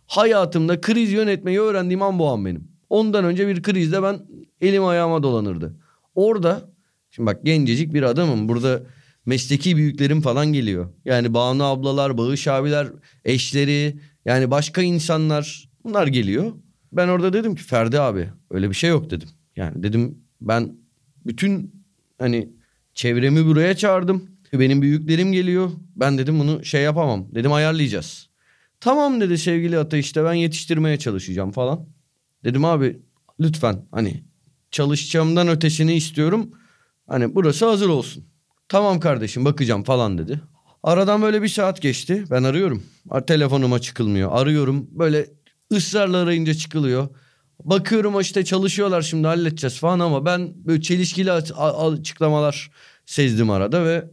Hayatımda kriz yönetmeyi öğrendiğim an bu an benim. Ondan önce bir krizde ben elim ayağıma dolanırdı. Orada şimdi bak gencecik bir adamım. Burada mesleki büyüklerim falan geliyor. Yani Banu ablalar, Bağış abiler, eşleri yani başka insanlar bunlar geliyor. Ben orada dedim ki Ferdi abi öyle bir şey yok dedim. Yani dedim ben bütün hani çevremi buraya çağırdım. Benim büyüklerim geliyor. Ben dedim bunu şey yapamam. Dedim ayarlayacağız. Tamam dedi sevgili Ata işte ben yetiştirmeye çalışacağım falan. Dedim abi lütfen hani çalışacağımdan ötesini istiyorum. Hani burası hazır olsun. Tamam kardeşim bakacağım falan dedi. Aradan böyle bir saat geçti. Ben arıyorum. Ar- Telefonuma çıkılmıyor. Arıyorum. Böyle ısrarla arayınca çıkılıyor. Bakıyorum işte çalışıyorlar şimdi halledeceğiz falan ama ben böyle çelişkili açıklamalar sezdim arada ve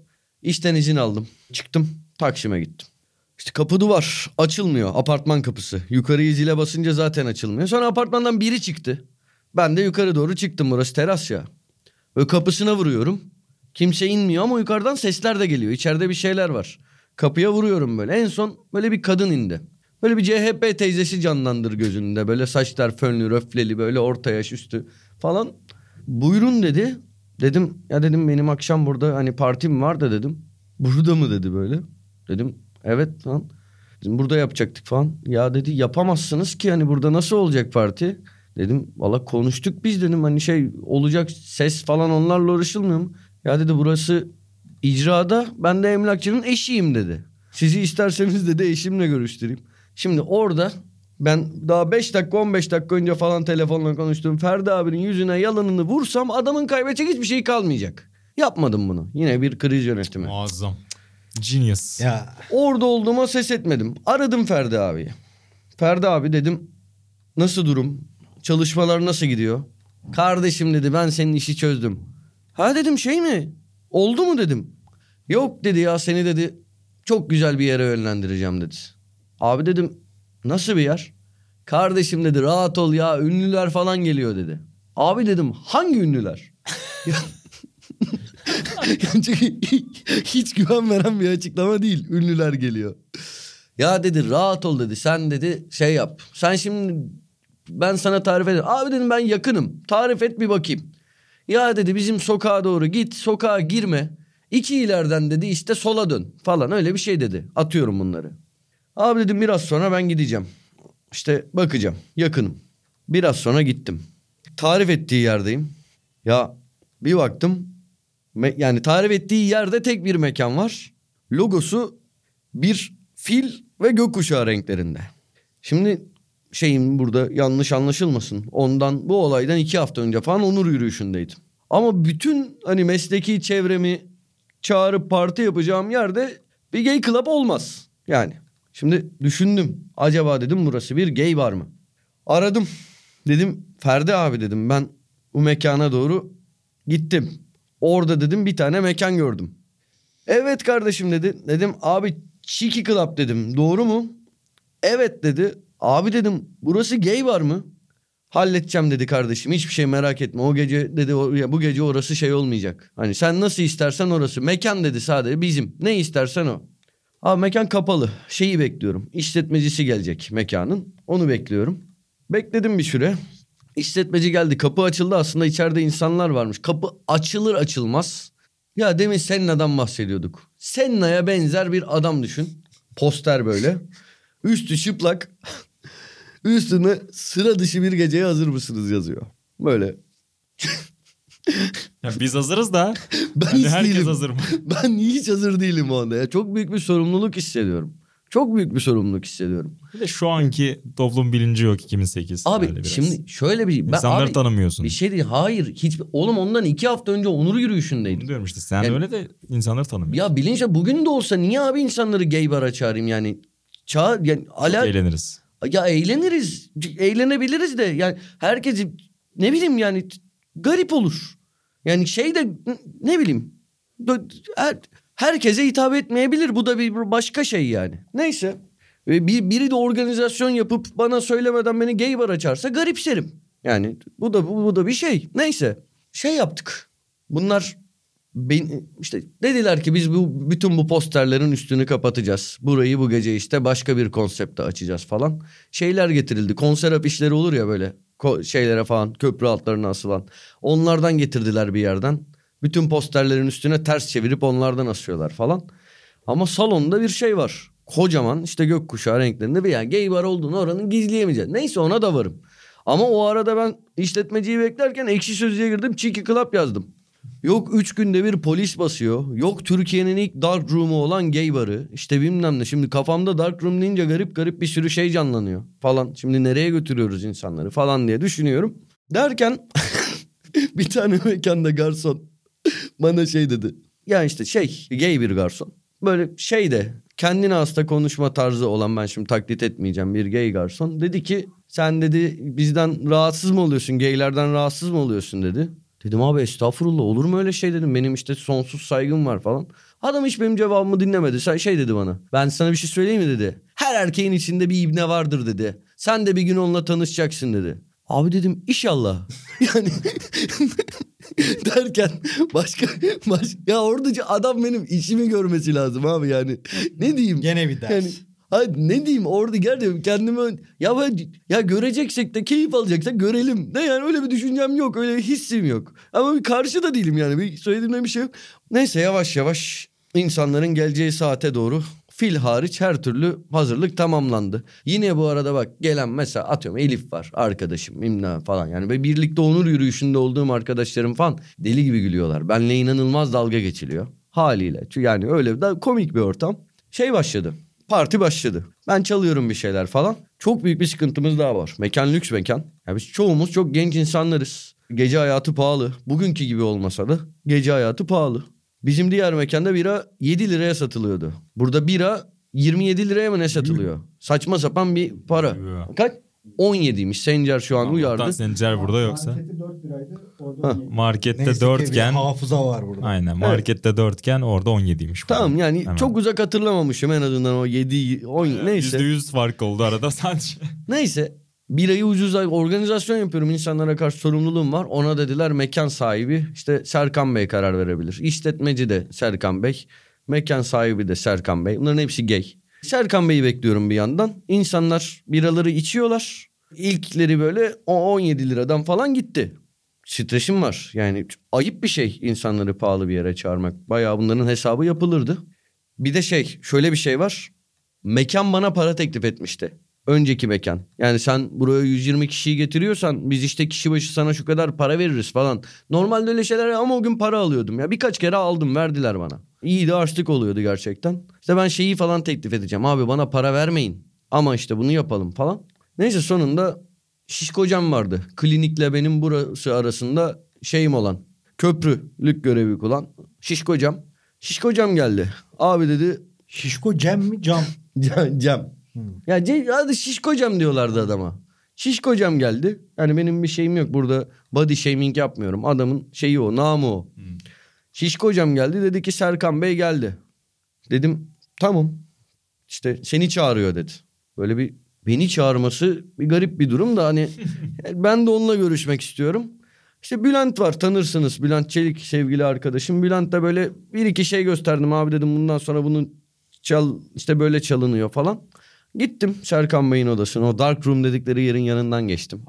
işten izin aldım. Çıktım Taksim'e gittim. İşte kapı duvar açılmıyor apartman kapısı. Yukarıyı zile basınca zaten açılmıyor. Sonra apartmandan biri çıktı. Ben de yukarı doğru çıktım burası teras ya. Ve kapısına vuruyorum. Kimse inmiyor ama yukarıdan sesler de geliyor. İçeride bir şeyler var. Kapıya vuruyorum böyle. En son böyle bir kadın indi. Böyle bir CHP teyzesi canlandır gözünde. Böyle saçlar fönlü, röfleli böyle orta yaş üstü falan. Buyurun dedi. Dedim ya dedim benim akşam burada hani partim var da dedim. Burada mı dedi böyle. Dedim evet falan. Dedim burada yapacaktık falan. Ya dedi yapamazsınız ki hani burada nasıl olacak parti? Dedim valla konuştuk biz dedim hani şey olacak ses falan onlarla uğraşılmıyor mu? Ya dedi burası icrada ben de emlakçının eşiyim dedi. Sizi isterseniz dedi eşimle görüştüreyim. Şimdi orada ben daha 5 dakika 15 dakika önce falan telefonla konuştuğum Ferdi abinin yüzüne yalanını vursam adamın kaybedecek hiçbir şey kalmayacak. Yapmadım bunu. Yine bir kriz yönetimi. Muazzam. Genius. Ya Orada olduğuma ses etmedim. Aradım Ferdi abiyi. Ferdi abi dedim nasıl durum? Çalışmalar nasıl gidiyor? Kardeşim dedi ben senin işi çözdüm. Ha dedim şey mi? Oldu mu dedim. Yok dedi ya seni dedi çok güzel bir yere yönlendireceğim dedi. Abi dedim nasıl bir yer? Kardeşim dedi rahat ol ya ünlüler falan geliyor dedi. Abi dedim hangi ünlüler? *laughs* *laughs* Çünkü hiç güven veren bir açıklama değil. Ünlüler geliyor. Ya dedi rahat ol dedi. Sen dedi şey yap. Sen şimdi ben sana tarif ederim. Abi dedim ben yakınım. Tarif et bir bakayım. Ya dedi bizim sokağa doğru git. Sokağa girme. İki ileriden dedi işte sola dön falan öyle bir şey dedi. Atıyorum bunları. Abi dedim biraz sonra ben gideceğim. İşte bakacağım yakınım. Biraz sonra gittim. Tarif ettiği yerdeyim. Ya bir baktım yani tarif ettiği yerde tek bir mekan var. Logosu bir fil ve gökkuşağı renklerinde. Şimdi şeyim burada yanlış anlaşılmasın. Ondan bu olaydan iki hafta önce falan onur yürüyüşündeydim. Ama bütün hani mesleki çevremi çağırıp parti yapacağım yerde bir gay club olmaz. Yani şimdi düşündüm. Acaba dedim burası bir gay bar mı? Aradım. Dedim Ferdi abi dedim ben bu mekana doğru gittim. Orada dedim bir tane mekan gördüm. Evet kardeşim dedi. Dedim abi Cheeky Club dedim. Doğru mu? Evet dedi. Abi dedim burası gay bar mı? Halledeceğim dedi kardeşim. Hiçbir şey merak etme. O gece dedi bu gece orası şey olmayacak. Hani sen nasıl istersen orası. Mekan dedi sadece bizim. Ne istersen o. Abi mekan kapalı. Şeyi bekliyorum. İşletmecisi gelecek mekanın. Onu bekliyorum. Bekledim bir süre. İşletmeci geldi. Kapı açıldı. Aslında içeride insanlar varmış. Kapı açılır açılmaz. Ya demin Senna'dan bahsediyorduk. Senna'ya benzer bir adam düşün. Poster böyle. Üstü çıplak. *laughs* Üstüne sıra dışı bir geceye hazır mısınız yazıyor. Böyle. *laughs* Ya biz hazırız da. *laughs* Ben Hani hiç herkes değilim. hazır mı? *laughs* Ben hiç hazır değilim o anda ya. Çok büyük bir sorumluluk hissediyorum. Çok büyük bir sorumluluk hissediyorum. Bir de şu anki toplum bilinci yok 2008. Abi şimdi şöyle bir... Ben, İnsanları abi, tanımıyorsun. Bir şey değil. Hayır. Hiç, oğlum ondan iki hafta önce onur yürüyüşündeydim. Bunu diyorum işte sen Yani- öyle de insanları tanımıyorsun. Ya bilinçle bugün de olsa niye abi insanları gay bara çağırayım yani? Çağır yani Çok ala eğleniriz. ya eğleniriz. Eğlenebiliriz de yani herkesi ne bileyim yani garip olur. Yani şey de ne bileyim her, herkese hitap etmeyebilir. Bu da bir başka şey yani. Neyse. Bir, biri de organizasyon yapıp bana söylemeden beni gay bar açarsa garipserim. Yani bu da bu, bu da bir şey. Neyse. Şey yaptık. Bunlar ben, işte dediler ki biz bu bütün bu posterlerin üstünü kapatacağız. Burayı bu gece işte başka bir konsepte açacağız falan. Şeyler getirildi. Konser afişleri olur ya böyle şeylere falan köprü altlarına asılan. Onlardan getirdiler bir yerden. Bütün posterlerin üstüne ters çevirip onlardan asıyorlar falan. Ama salonda bir şey var. Kocaman işte gökkuşağı renklerinde bir yani gay bar olduğunu oranın gizleyemeyeceğiz. Neyse ona da varım. Ama o arada ben işletmeciyi beklerken ekşi sözlüğe girdim. Cheeky Club yazdım. Yok üç günde bir polis basıyor. Yok Türkiye'nin ilk dark room'u olan gay barı. İşte bilmem ne. Şimdi kafamda dark room deyince garip garip bir sürü şey canlanıyor falan. Şimdi nereye götürüyoruz insanları falan diye düşünüyorum. Derken *laughs* bir tane mekanda garson bana şey dedi. Ya işte şey gay bir garson. Böyle şey de kendine hasta konuşma tarzı olan ben şimdi taklit etmeyeceğim bir gay garson. Dedi ki sen dedi bizden rahatsız mı oluyorsun gaylerden rahatsız mı oluyorsun dedi. Dedim abi estağfurullah olur mu öyle şey dedim. Benim işte sonsuz saygım var falan. Adam hiç benim cevabımı dinlemedi. Şey dedi bana. Ben sana bir şey söyleyeyim mi dedi. Her erkeğin içinde bir ibne vardır dedi. Sen de bir gün onunla tanışacaksın dedi. Abi dedim inşallah. *laughs* Yani *laughs* derken başka, baş, ya oradaki adam benim işimi görmesi lazım abi yani. Ne diyeyim? Gene bir ders. Yani Hayır ne diyeyim orada gerçekten kendimi ya ben ya göreceksek de keyif alacaksak görelim. Ne yani öyle bir düşüncem yok öyle bir hissim yok. Ama bir karşı da değilim yani bir söylediğimde bir şey yok. Neyse yavaş yavaş insanların geleceği saate doğru fil hariç her türlü hazırlık tamamlandı. Yine bu arada bak gelen mesela atıyorum Elif var arkadaşım İmna falan yani ve birlikte onur yürüyüşünde olduğum arkadaşlarım falan deli gibi gülüyorlar. Benle inanılmaz dalga geçiliyor haliyle. Yani öyle da komik bir ortam. Şey başladı. Parti başladı. Ben çalıyorum bir şeyler falan. Çok büyük bir sıkıntımız daha var. Mekan lüks mekan. Ya biz çoğumuz çok genç insanlarız. Gece hayatı pahalı. Bugünkü gibi olmasa da gece hayatı pahalı. Bizim diğer mekanda bira 7 liraya satılıyordu. Burada bira 27 liraya mı ne satılıyor? Saçma sapan bir para. Kaç? 17'ymiş. Sencer şu an uyardı. Allah'tan Sencer burada yoksa. Marketi 4 liraydı. Orada Ha. 17. Markette Neyse ki bir dörtken. hafıza var burada. Aynen markette dörtken orada 17'ymiş. Tamam yani Hemen. çok uzak hatırlamamışım en azından o 7 10 neyse. %100 fark oldu arada sadece. *laughs* Neyse birayı ucuz organizasyon yapıyorum insanlara karşı sorumluluğum var. Ona dediler mekan sahibi işte Serkan Bey karar verebilir. İşletmeci de Serkan Bey. Mekan sahibi de Serkan Bey. Bunların hepsi gay. Serkan Bey'i bekliyorum bir yandan. İnsanlar biraları içiyorlar. İlkleri böyle o 17 liradan falan gitti. stresim var. Yani ayıp bir şey insanları pahalı bir yere çağırmak. Bayağı bunların hesabı yapılırdı. Bir de şey şöyle bir şey var. Mekan bana para teklif etmişti. Önceki mekan. Yani sen buraya 120 kişiyi getiriyorsan biz işte kişi başı sana şu kadar para veririz falan. Normalde öyle şeyler ama o gün para alıyordum ya. Birkaç kere aldım verdiler bana. İyi de harçlık oluyordu gerçekten. İşte ben şeyi falan teklif edeceğim. Abi bana para vermeyin. Ama işte bunu yapalım falan. Neyse sonunda şişkocam vardı. Klinikle benim burası arasında şeyim olan. Köprülük görevi kulan şişkocam. Şişkocam geldi. Abi dedi Şişko Cem mi cam? Cem. *laughs* Cem. Ya Ce- hadi şişkocam diyorlardı adama. Şişkocam geldi. Yani benim bir şeyim yok burada body shaming yapmıyorum. Adamın şeyi o namı o. Şişkocam geldi dedi ki Serkan Bey geldi. Dedim tamam işte seni çağırıyor dedi. Böyle bir beni çağırması bir garip bir durum da hani *laughs* ben de onunla görüşmek istiyorum. İşte Bülent var tanırsınız Bülent Çelik sevgili arkadaşım. Bülent de böyle bir iki şey gösterdim abi dedim bundan sonra bunu çal işte böyle çalınıyor falan. Gittim Serkan Bey'in odasına o dark room dedikleri yerin yanından geçtim.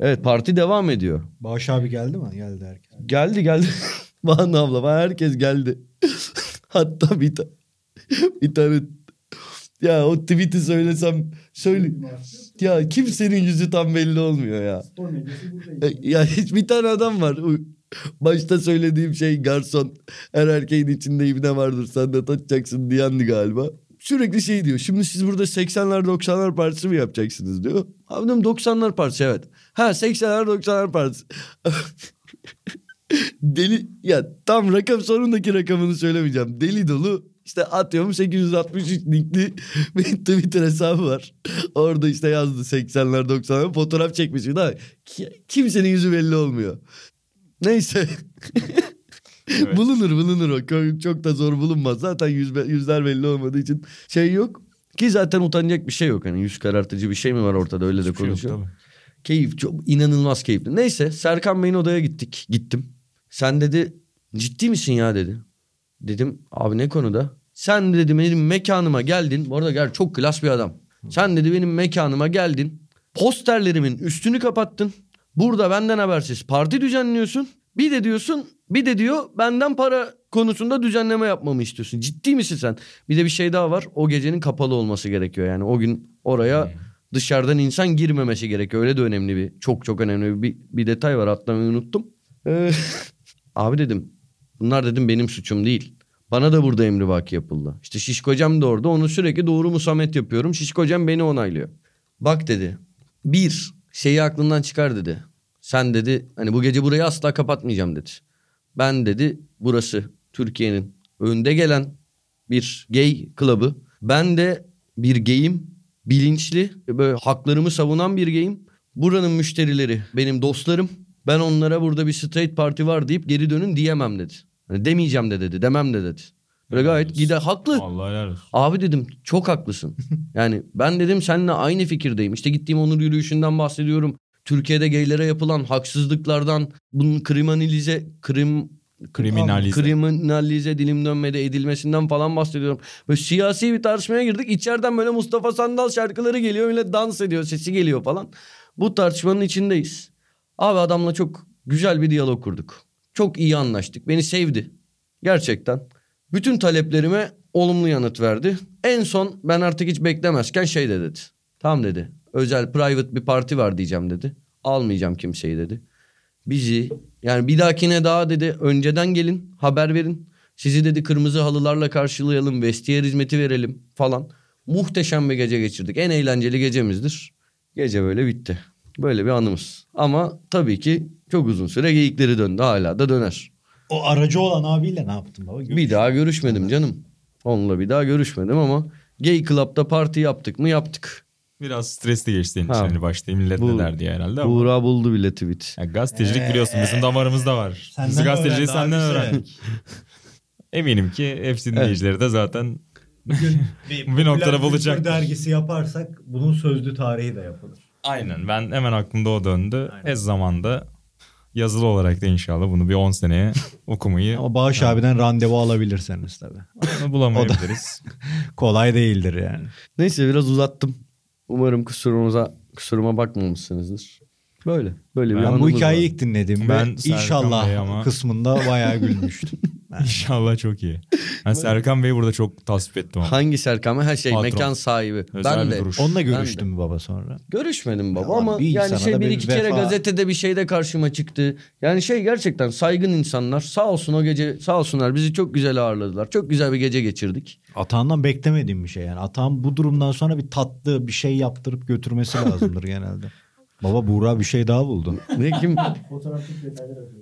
Evet parti devam ediyor. Bağış abi geldi mi? Geldi herkes. Geldi geldi. *laughs* Banu abla herkes geldi. *laughs* Hatta bir, ta- bir tane ya o tweet'i söylesem söyle. Ya kimsenin yüzü tam belli olmuyor ya. E, Ya hiç bir tane adam var. Başta söylediğim şey garson. Her erkeğin içinde ibne vardır sen de tatacaksın diyendi galiba. Sürekli şey diyor. Şimdi siz burada 80'ler 90'lar partisi mi yapacaksınız diyor. Abi diyorum 90'lar partisi evet. Ha 80'ler 90'lar partisi. *laughs* *laughs* Deli ya tam rakam sonundaki rakamını söylemeyeceğim. Deli dolu işte atıyorum 863 linkli *laughs* bir Twitter hesabı var. Orada işte yazdı 80'ler 90'lar fotoğraf çekmiş. Daha ki- kimsenin yüzü belli olmuyor. Neyse. *laughs* Evet. bulunur bulunur o. Çok da zor bulunmaz. Zaten yüz, yüzler belli olmadığı için şey yok. Ki zaten utanacak bir şey yok. Hani yüz karartıcı bir şey mi var ortada öyle de Hiçbir şey yok konuşuyor. Keyif çok inanılmaz keyifli. Neyse Serkan Bey'in odaya gittik. Gittim. Sen dedi ciddi misin ya dedi. Dedim abi ne konuda? Sen dedi benim mekanıma geldin. Bu arada gel çok klas bir adam. Sen dedi benim mekanıma geldin. Posterlerimin üstünü kapattın. Burada benden habersiz parti düzenliyorsun. Bir de diyorsun bir de diyor benden para konusunda düzenleme yapmamı istiyorsun. Ciddi misin sen? Bir de bir şey daha var. O gecenin kapalı olması gerekiyor. Yani o gün oraya dışarıdan insan girmemesi gerekiyor. Öyle de önemli bir çok çok önemli bir, bir detay var. Atlamayı unuttum. *laughs* Abi dedim bunlar dedim benim suçum değil. Bana da burada emrivaki yapıldı. İşte Şişkocam da orada onu sürekli doğru musamet yapıyorum. Şişkocam beni onaylıyor. Bak dedi bir şeyi aklından çıkar dedi. Sen dedi hani bu gece burayı asla kapatmayacağım dedi. Ben dedi burası Türkiye'nin önde gelen bir gay club'ı. Ben de bir gayim bilinçli böyle haklarımı savunan bir gayim. Buranın müşterileri benim dostlarım. Ben onlara burada bir straight parti var deyip geri dönün diyemem dedi. Hani demeyeceğim de dedi demem de dedi. Böyle gayet gider haklı. Allah helal olsun. Abi dedim çok haklısın. *laughs* Yani ben dedim seninle aynı fikirdeyim. İşte gittiğim onur yürüyüşünden bahsediyorum. Türkiye'de geylere yapılan haksızlıklardan bunun kriminalize krim Kriminalize. kriminalize dilim dönmede edilmesinden falan bahsediyorum. Böyle siyasi bir tartışmaya girdik. İçeriden böyle Mustafa Sandal şarkıları geliyor. Öyle dans ediyor. Sesi geliyor falan. Bu tartışmanın içindeyiz. Abi adamla çok güzel bir diyalog kurduk. Çok iyi anlaştık. Beni sevdi. Gerçekten. Bütün taleplerime olumlu yanıt verdi. En son ben artık hiç beklemezken şey de dedi. Tamam dedi. Özel private bir parti var diyeceğim dedi. Almayacağım kimseyi dedi. Bizi yani bir dahakine daha dedi önceden gelin haber verin. Sizi dedi kırmızı halılarla karşılayalım. Vestiyer hizmeti verelim falan. Muhteşem bir gece geçirdik. En eğlenceli gecemizdir. Gece böyle bitti. Böyle bir anımız. Ama tabii ki çok uzun süre geyikleri döndü. Hala da döner. O aracı olan abiyle ne yaptın baba? Bir daha görüşmedim canım. Onunla bir daha görüşmedim ama Gay Club'da parti yaptık mı yaptık. Biraz stresli geçti senin için. Hani başta millet Bu- ne der diye herhalde ama. Buğra buldu bile tweet. Ya gazetecilik biliyorsun bizim damarımızda var. Senden Biz gazeteciliği senden öğrendik. *laughs* Eminim ki hepsi dinleyicileri de zaten *laughs* Bir, Bir noktada bulacak. dergisi yaparsak bunun sözlü tarihi de yapılır. Aynen ben hemen aklımda o döndü. Ez zamanda yazılı olarak da inşallah bunu bir 10 seneye *laughs* okumayı Ama Bağış abiden randevu alabilirseniz tabii. onu bulamayabiliriz. *laughs* *laughs* Kolay değildir yani. Neyse biraz uzattım. Umarım kusurumuza kusuruma bakmamışsınızdır. Böyle. Böyle bir Ben bu hikayeyi var. ilk dinlediğimde Ben Serkan Bey inşallah ama- kısmında bayağı gülmüştüm. *laughs* İnşallah çok iyi. Ben Serkan Bey'i burada çok tasvip ettim. ama. Hangi Serkan? Her şey Patron. mekan sahibi. Özel ben de. duruş. Onunla Ben görüştün mü baba sonra? Görüşmedim baba Ya ama bir yani şey bir iki kere vefa- gazetede bir şeyde karşıma çıktı. Yani şey gerçekten saygın insanlar. Sağ olsun o gece sağ olsunlar bizi çok güzel ağırladılar. Çok güzel bir gece geçirdik. Atağından beklemediğim bir şey yani. Atağın bu durumdan sonra bir tatlı bir şey yaptırıp götürmesi lazımdır genelde. *laughs* Baba Buğra bir şey daha buldu. *laughs* Ne kim?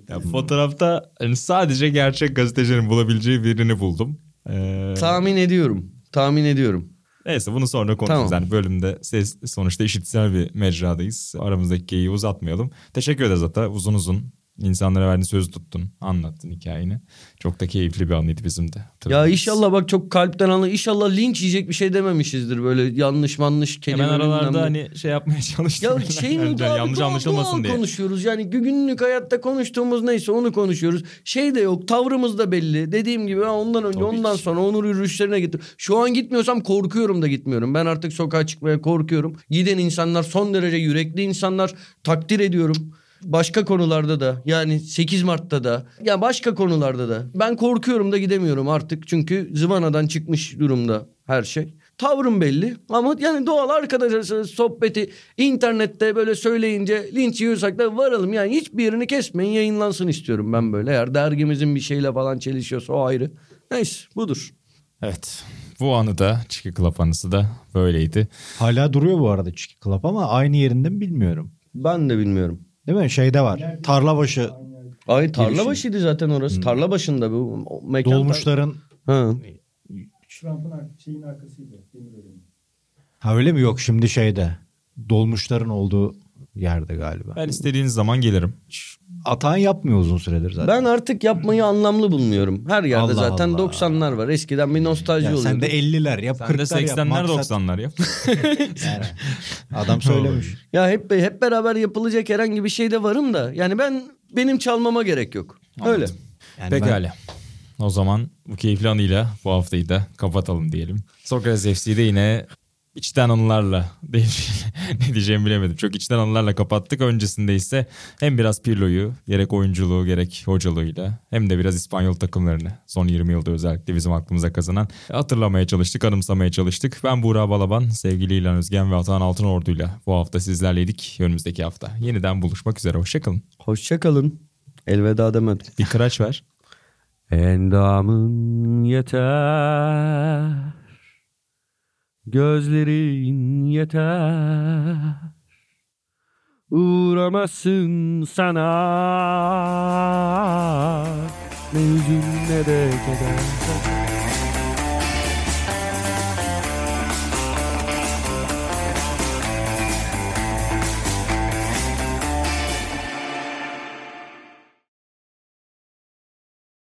Ya fotoğrafta hani sadece gerçek gazetecilerin bulabileceği birini buldum. Ee, Tahmin ediyorum. Tahmin ediyorum. neyse bunu sonra konuşuruz. Tamam. Yani bölümde ses, sonuçta işitsel bir mecradayız. Aramızdaki geyiği uzatmayalım. Teşekkür ederiz Ata. Uzun uzun insanlara verdiğin sözü tuttun. Anlattın hikayeni. Çok da keyifli bir anıydı bizim de. Ya inşallah bak çok kalpten anla. İnşallah linç yiyecek bir şey dememişizdir böyle yanlış manlış kelime. ben aralarda hani şey yapmaya çalıştım. Ya şeyin *laughs* Yani doğal, yanlış anlaşılmasın diye. konuşuyoruz. Yani günlük hayatta konuştuğumuz neyse onu konuşuyoruz. Şey de yok tavrımız da belli. Dediğim gibi ondan önce Tabii ondan ki. sonra onur yürüyüşlerine gittim. Şu an gitmiyorsam korkuyorum da gitmiyorum. Ben artık sokağa çıkmaya korkuyorum. Giden insanlar son derece yürekli insanlar. Takdir ediyorum. Başka konularda da yani 8 Mart'ta da ya başka konularda da ben korkuyorum da gidemiyorum artık çünkü zıvanadan çıkmış durumda her şey. Tavrım belli ama yani doğal arkadaşlar sohbeti internette böyle söyleyince linç yiyorsak da varalım yani hiçbir yerini kesmeyin yayınlansın istiyorum ben böyle. Eğer dergimizin bir şeyle falan çelişiyorsa o ayrı. Neyse budur. Evet. Bu anı da Chicky Club anısı da böyleydi. Hala duruyor bu arada Chicky Club ama aynı yerinde mi bilmiyorum. Ben de bilmiyorum. Değil mi? Şeyde var. Tarlabaşı Ay tarla Girişim. başıydı zaten orası. Tarla başında bu mekan. dolmuşların Ha. Şurampın ar- şeyin arkasıydı. Ha öyle mi yok şimdi şeyde. Dolmuşların olduğu yerde galiba. Ben istediğiniz zaman gelirim. Atan yapmıyor uzun süredir zaten. Ben artık yapmayı anlamlı bulmuyorum. Her yerde Allah zaten Allah. 90'lar var. Eskiden bir nostalji ya oluyordu. sen de 50'ler yap Sen de 40'lar yap. 80'ler maksat- 90'lar yap. *laughs* Yani adam söylemiş. Ya hep hep beraber yapılacak herhangi bir şeyde varım da yani ben benim çalmama gerek yok. Öyle. Yani ben- Pekala. O zaman bu keyifli anıyla bu haftayı da kapatalım diyelim. Sokrates FC'de yine içten anılarla *laughs* değil, ne diyeceğimi bilemedim. Çok içten anılarla kapattık. Öncesinde ise hem biraz Pirlo'yu gerek oyunculuğu gerek hocalığıyla hem de biraz İspanyol takımlarını son 20 yılda özellikle bizim aklımıza kazanan hatırlamaya çalıştık, anımsamaya çalıştık. Ben Buğra Balaban, sevgili İlhan Özgen ve Atahan Altınordu'yla bu hafta sizlerleydik. Önümüzdeki hafta yeniden buluşmak üzere. Hoşçakalın. Hoşçakalın. Elveda demedim. Bir kıraç ver. Endamın yeter. Gözlerin yeter. Uğramasın sana. Ne hüzün ne de keder.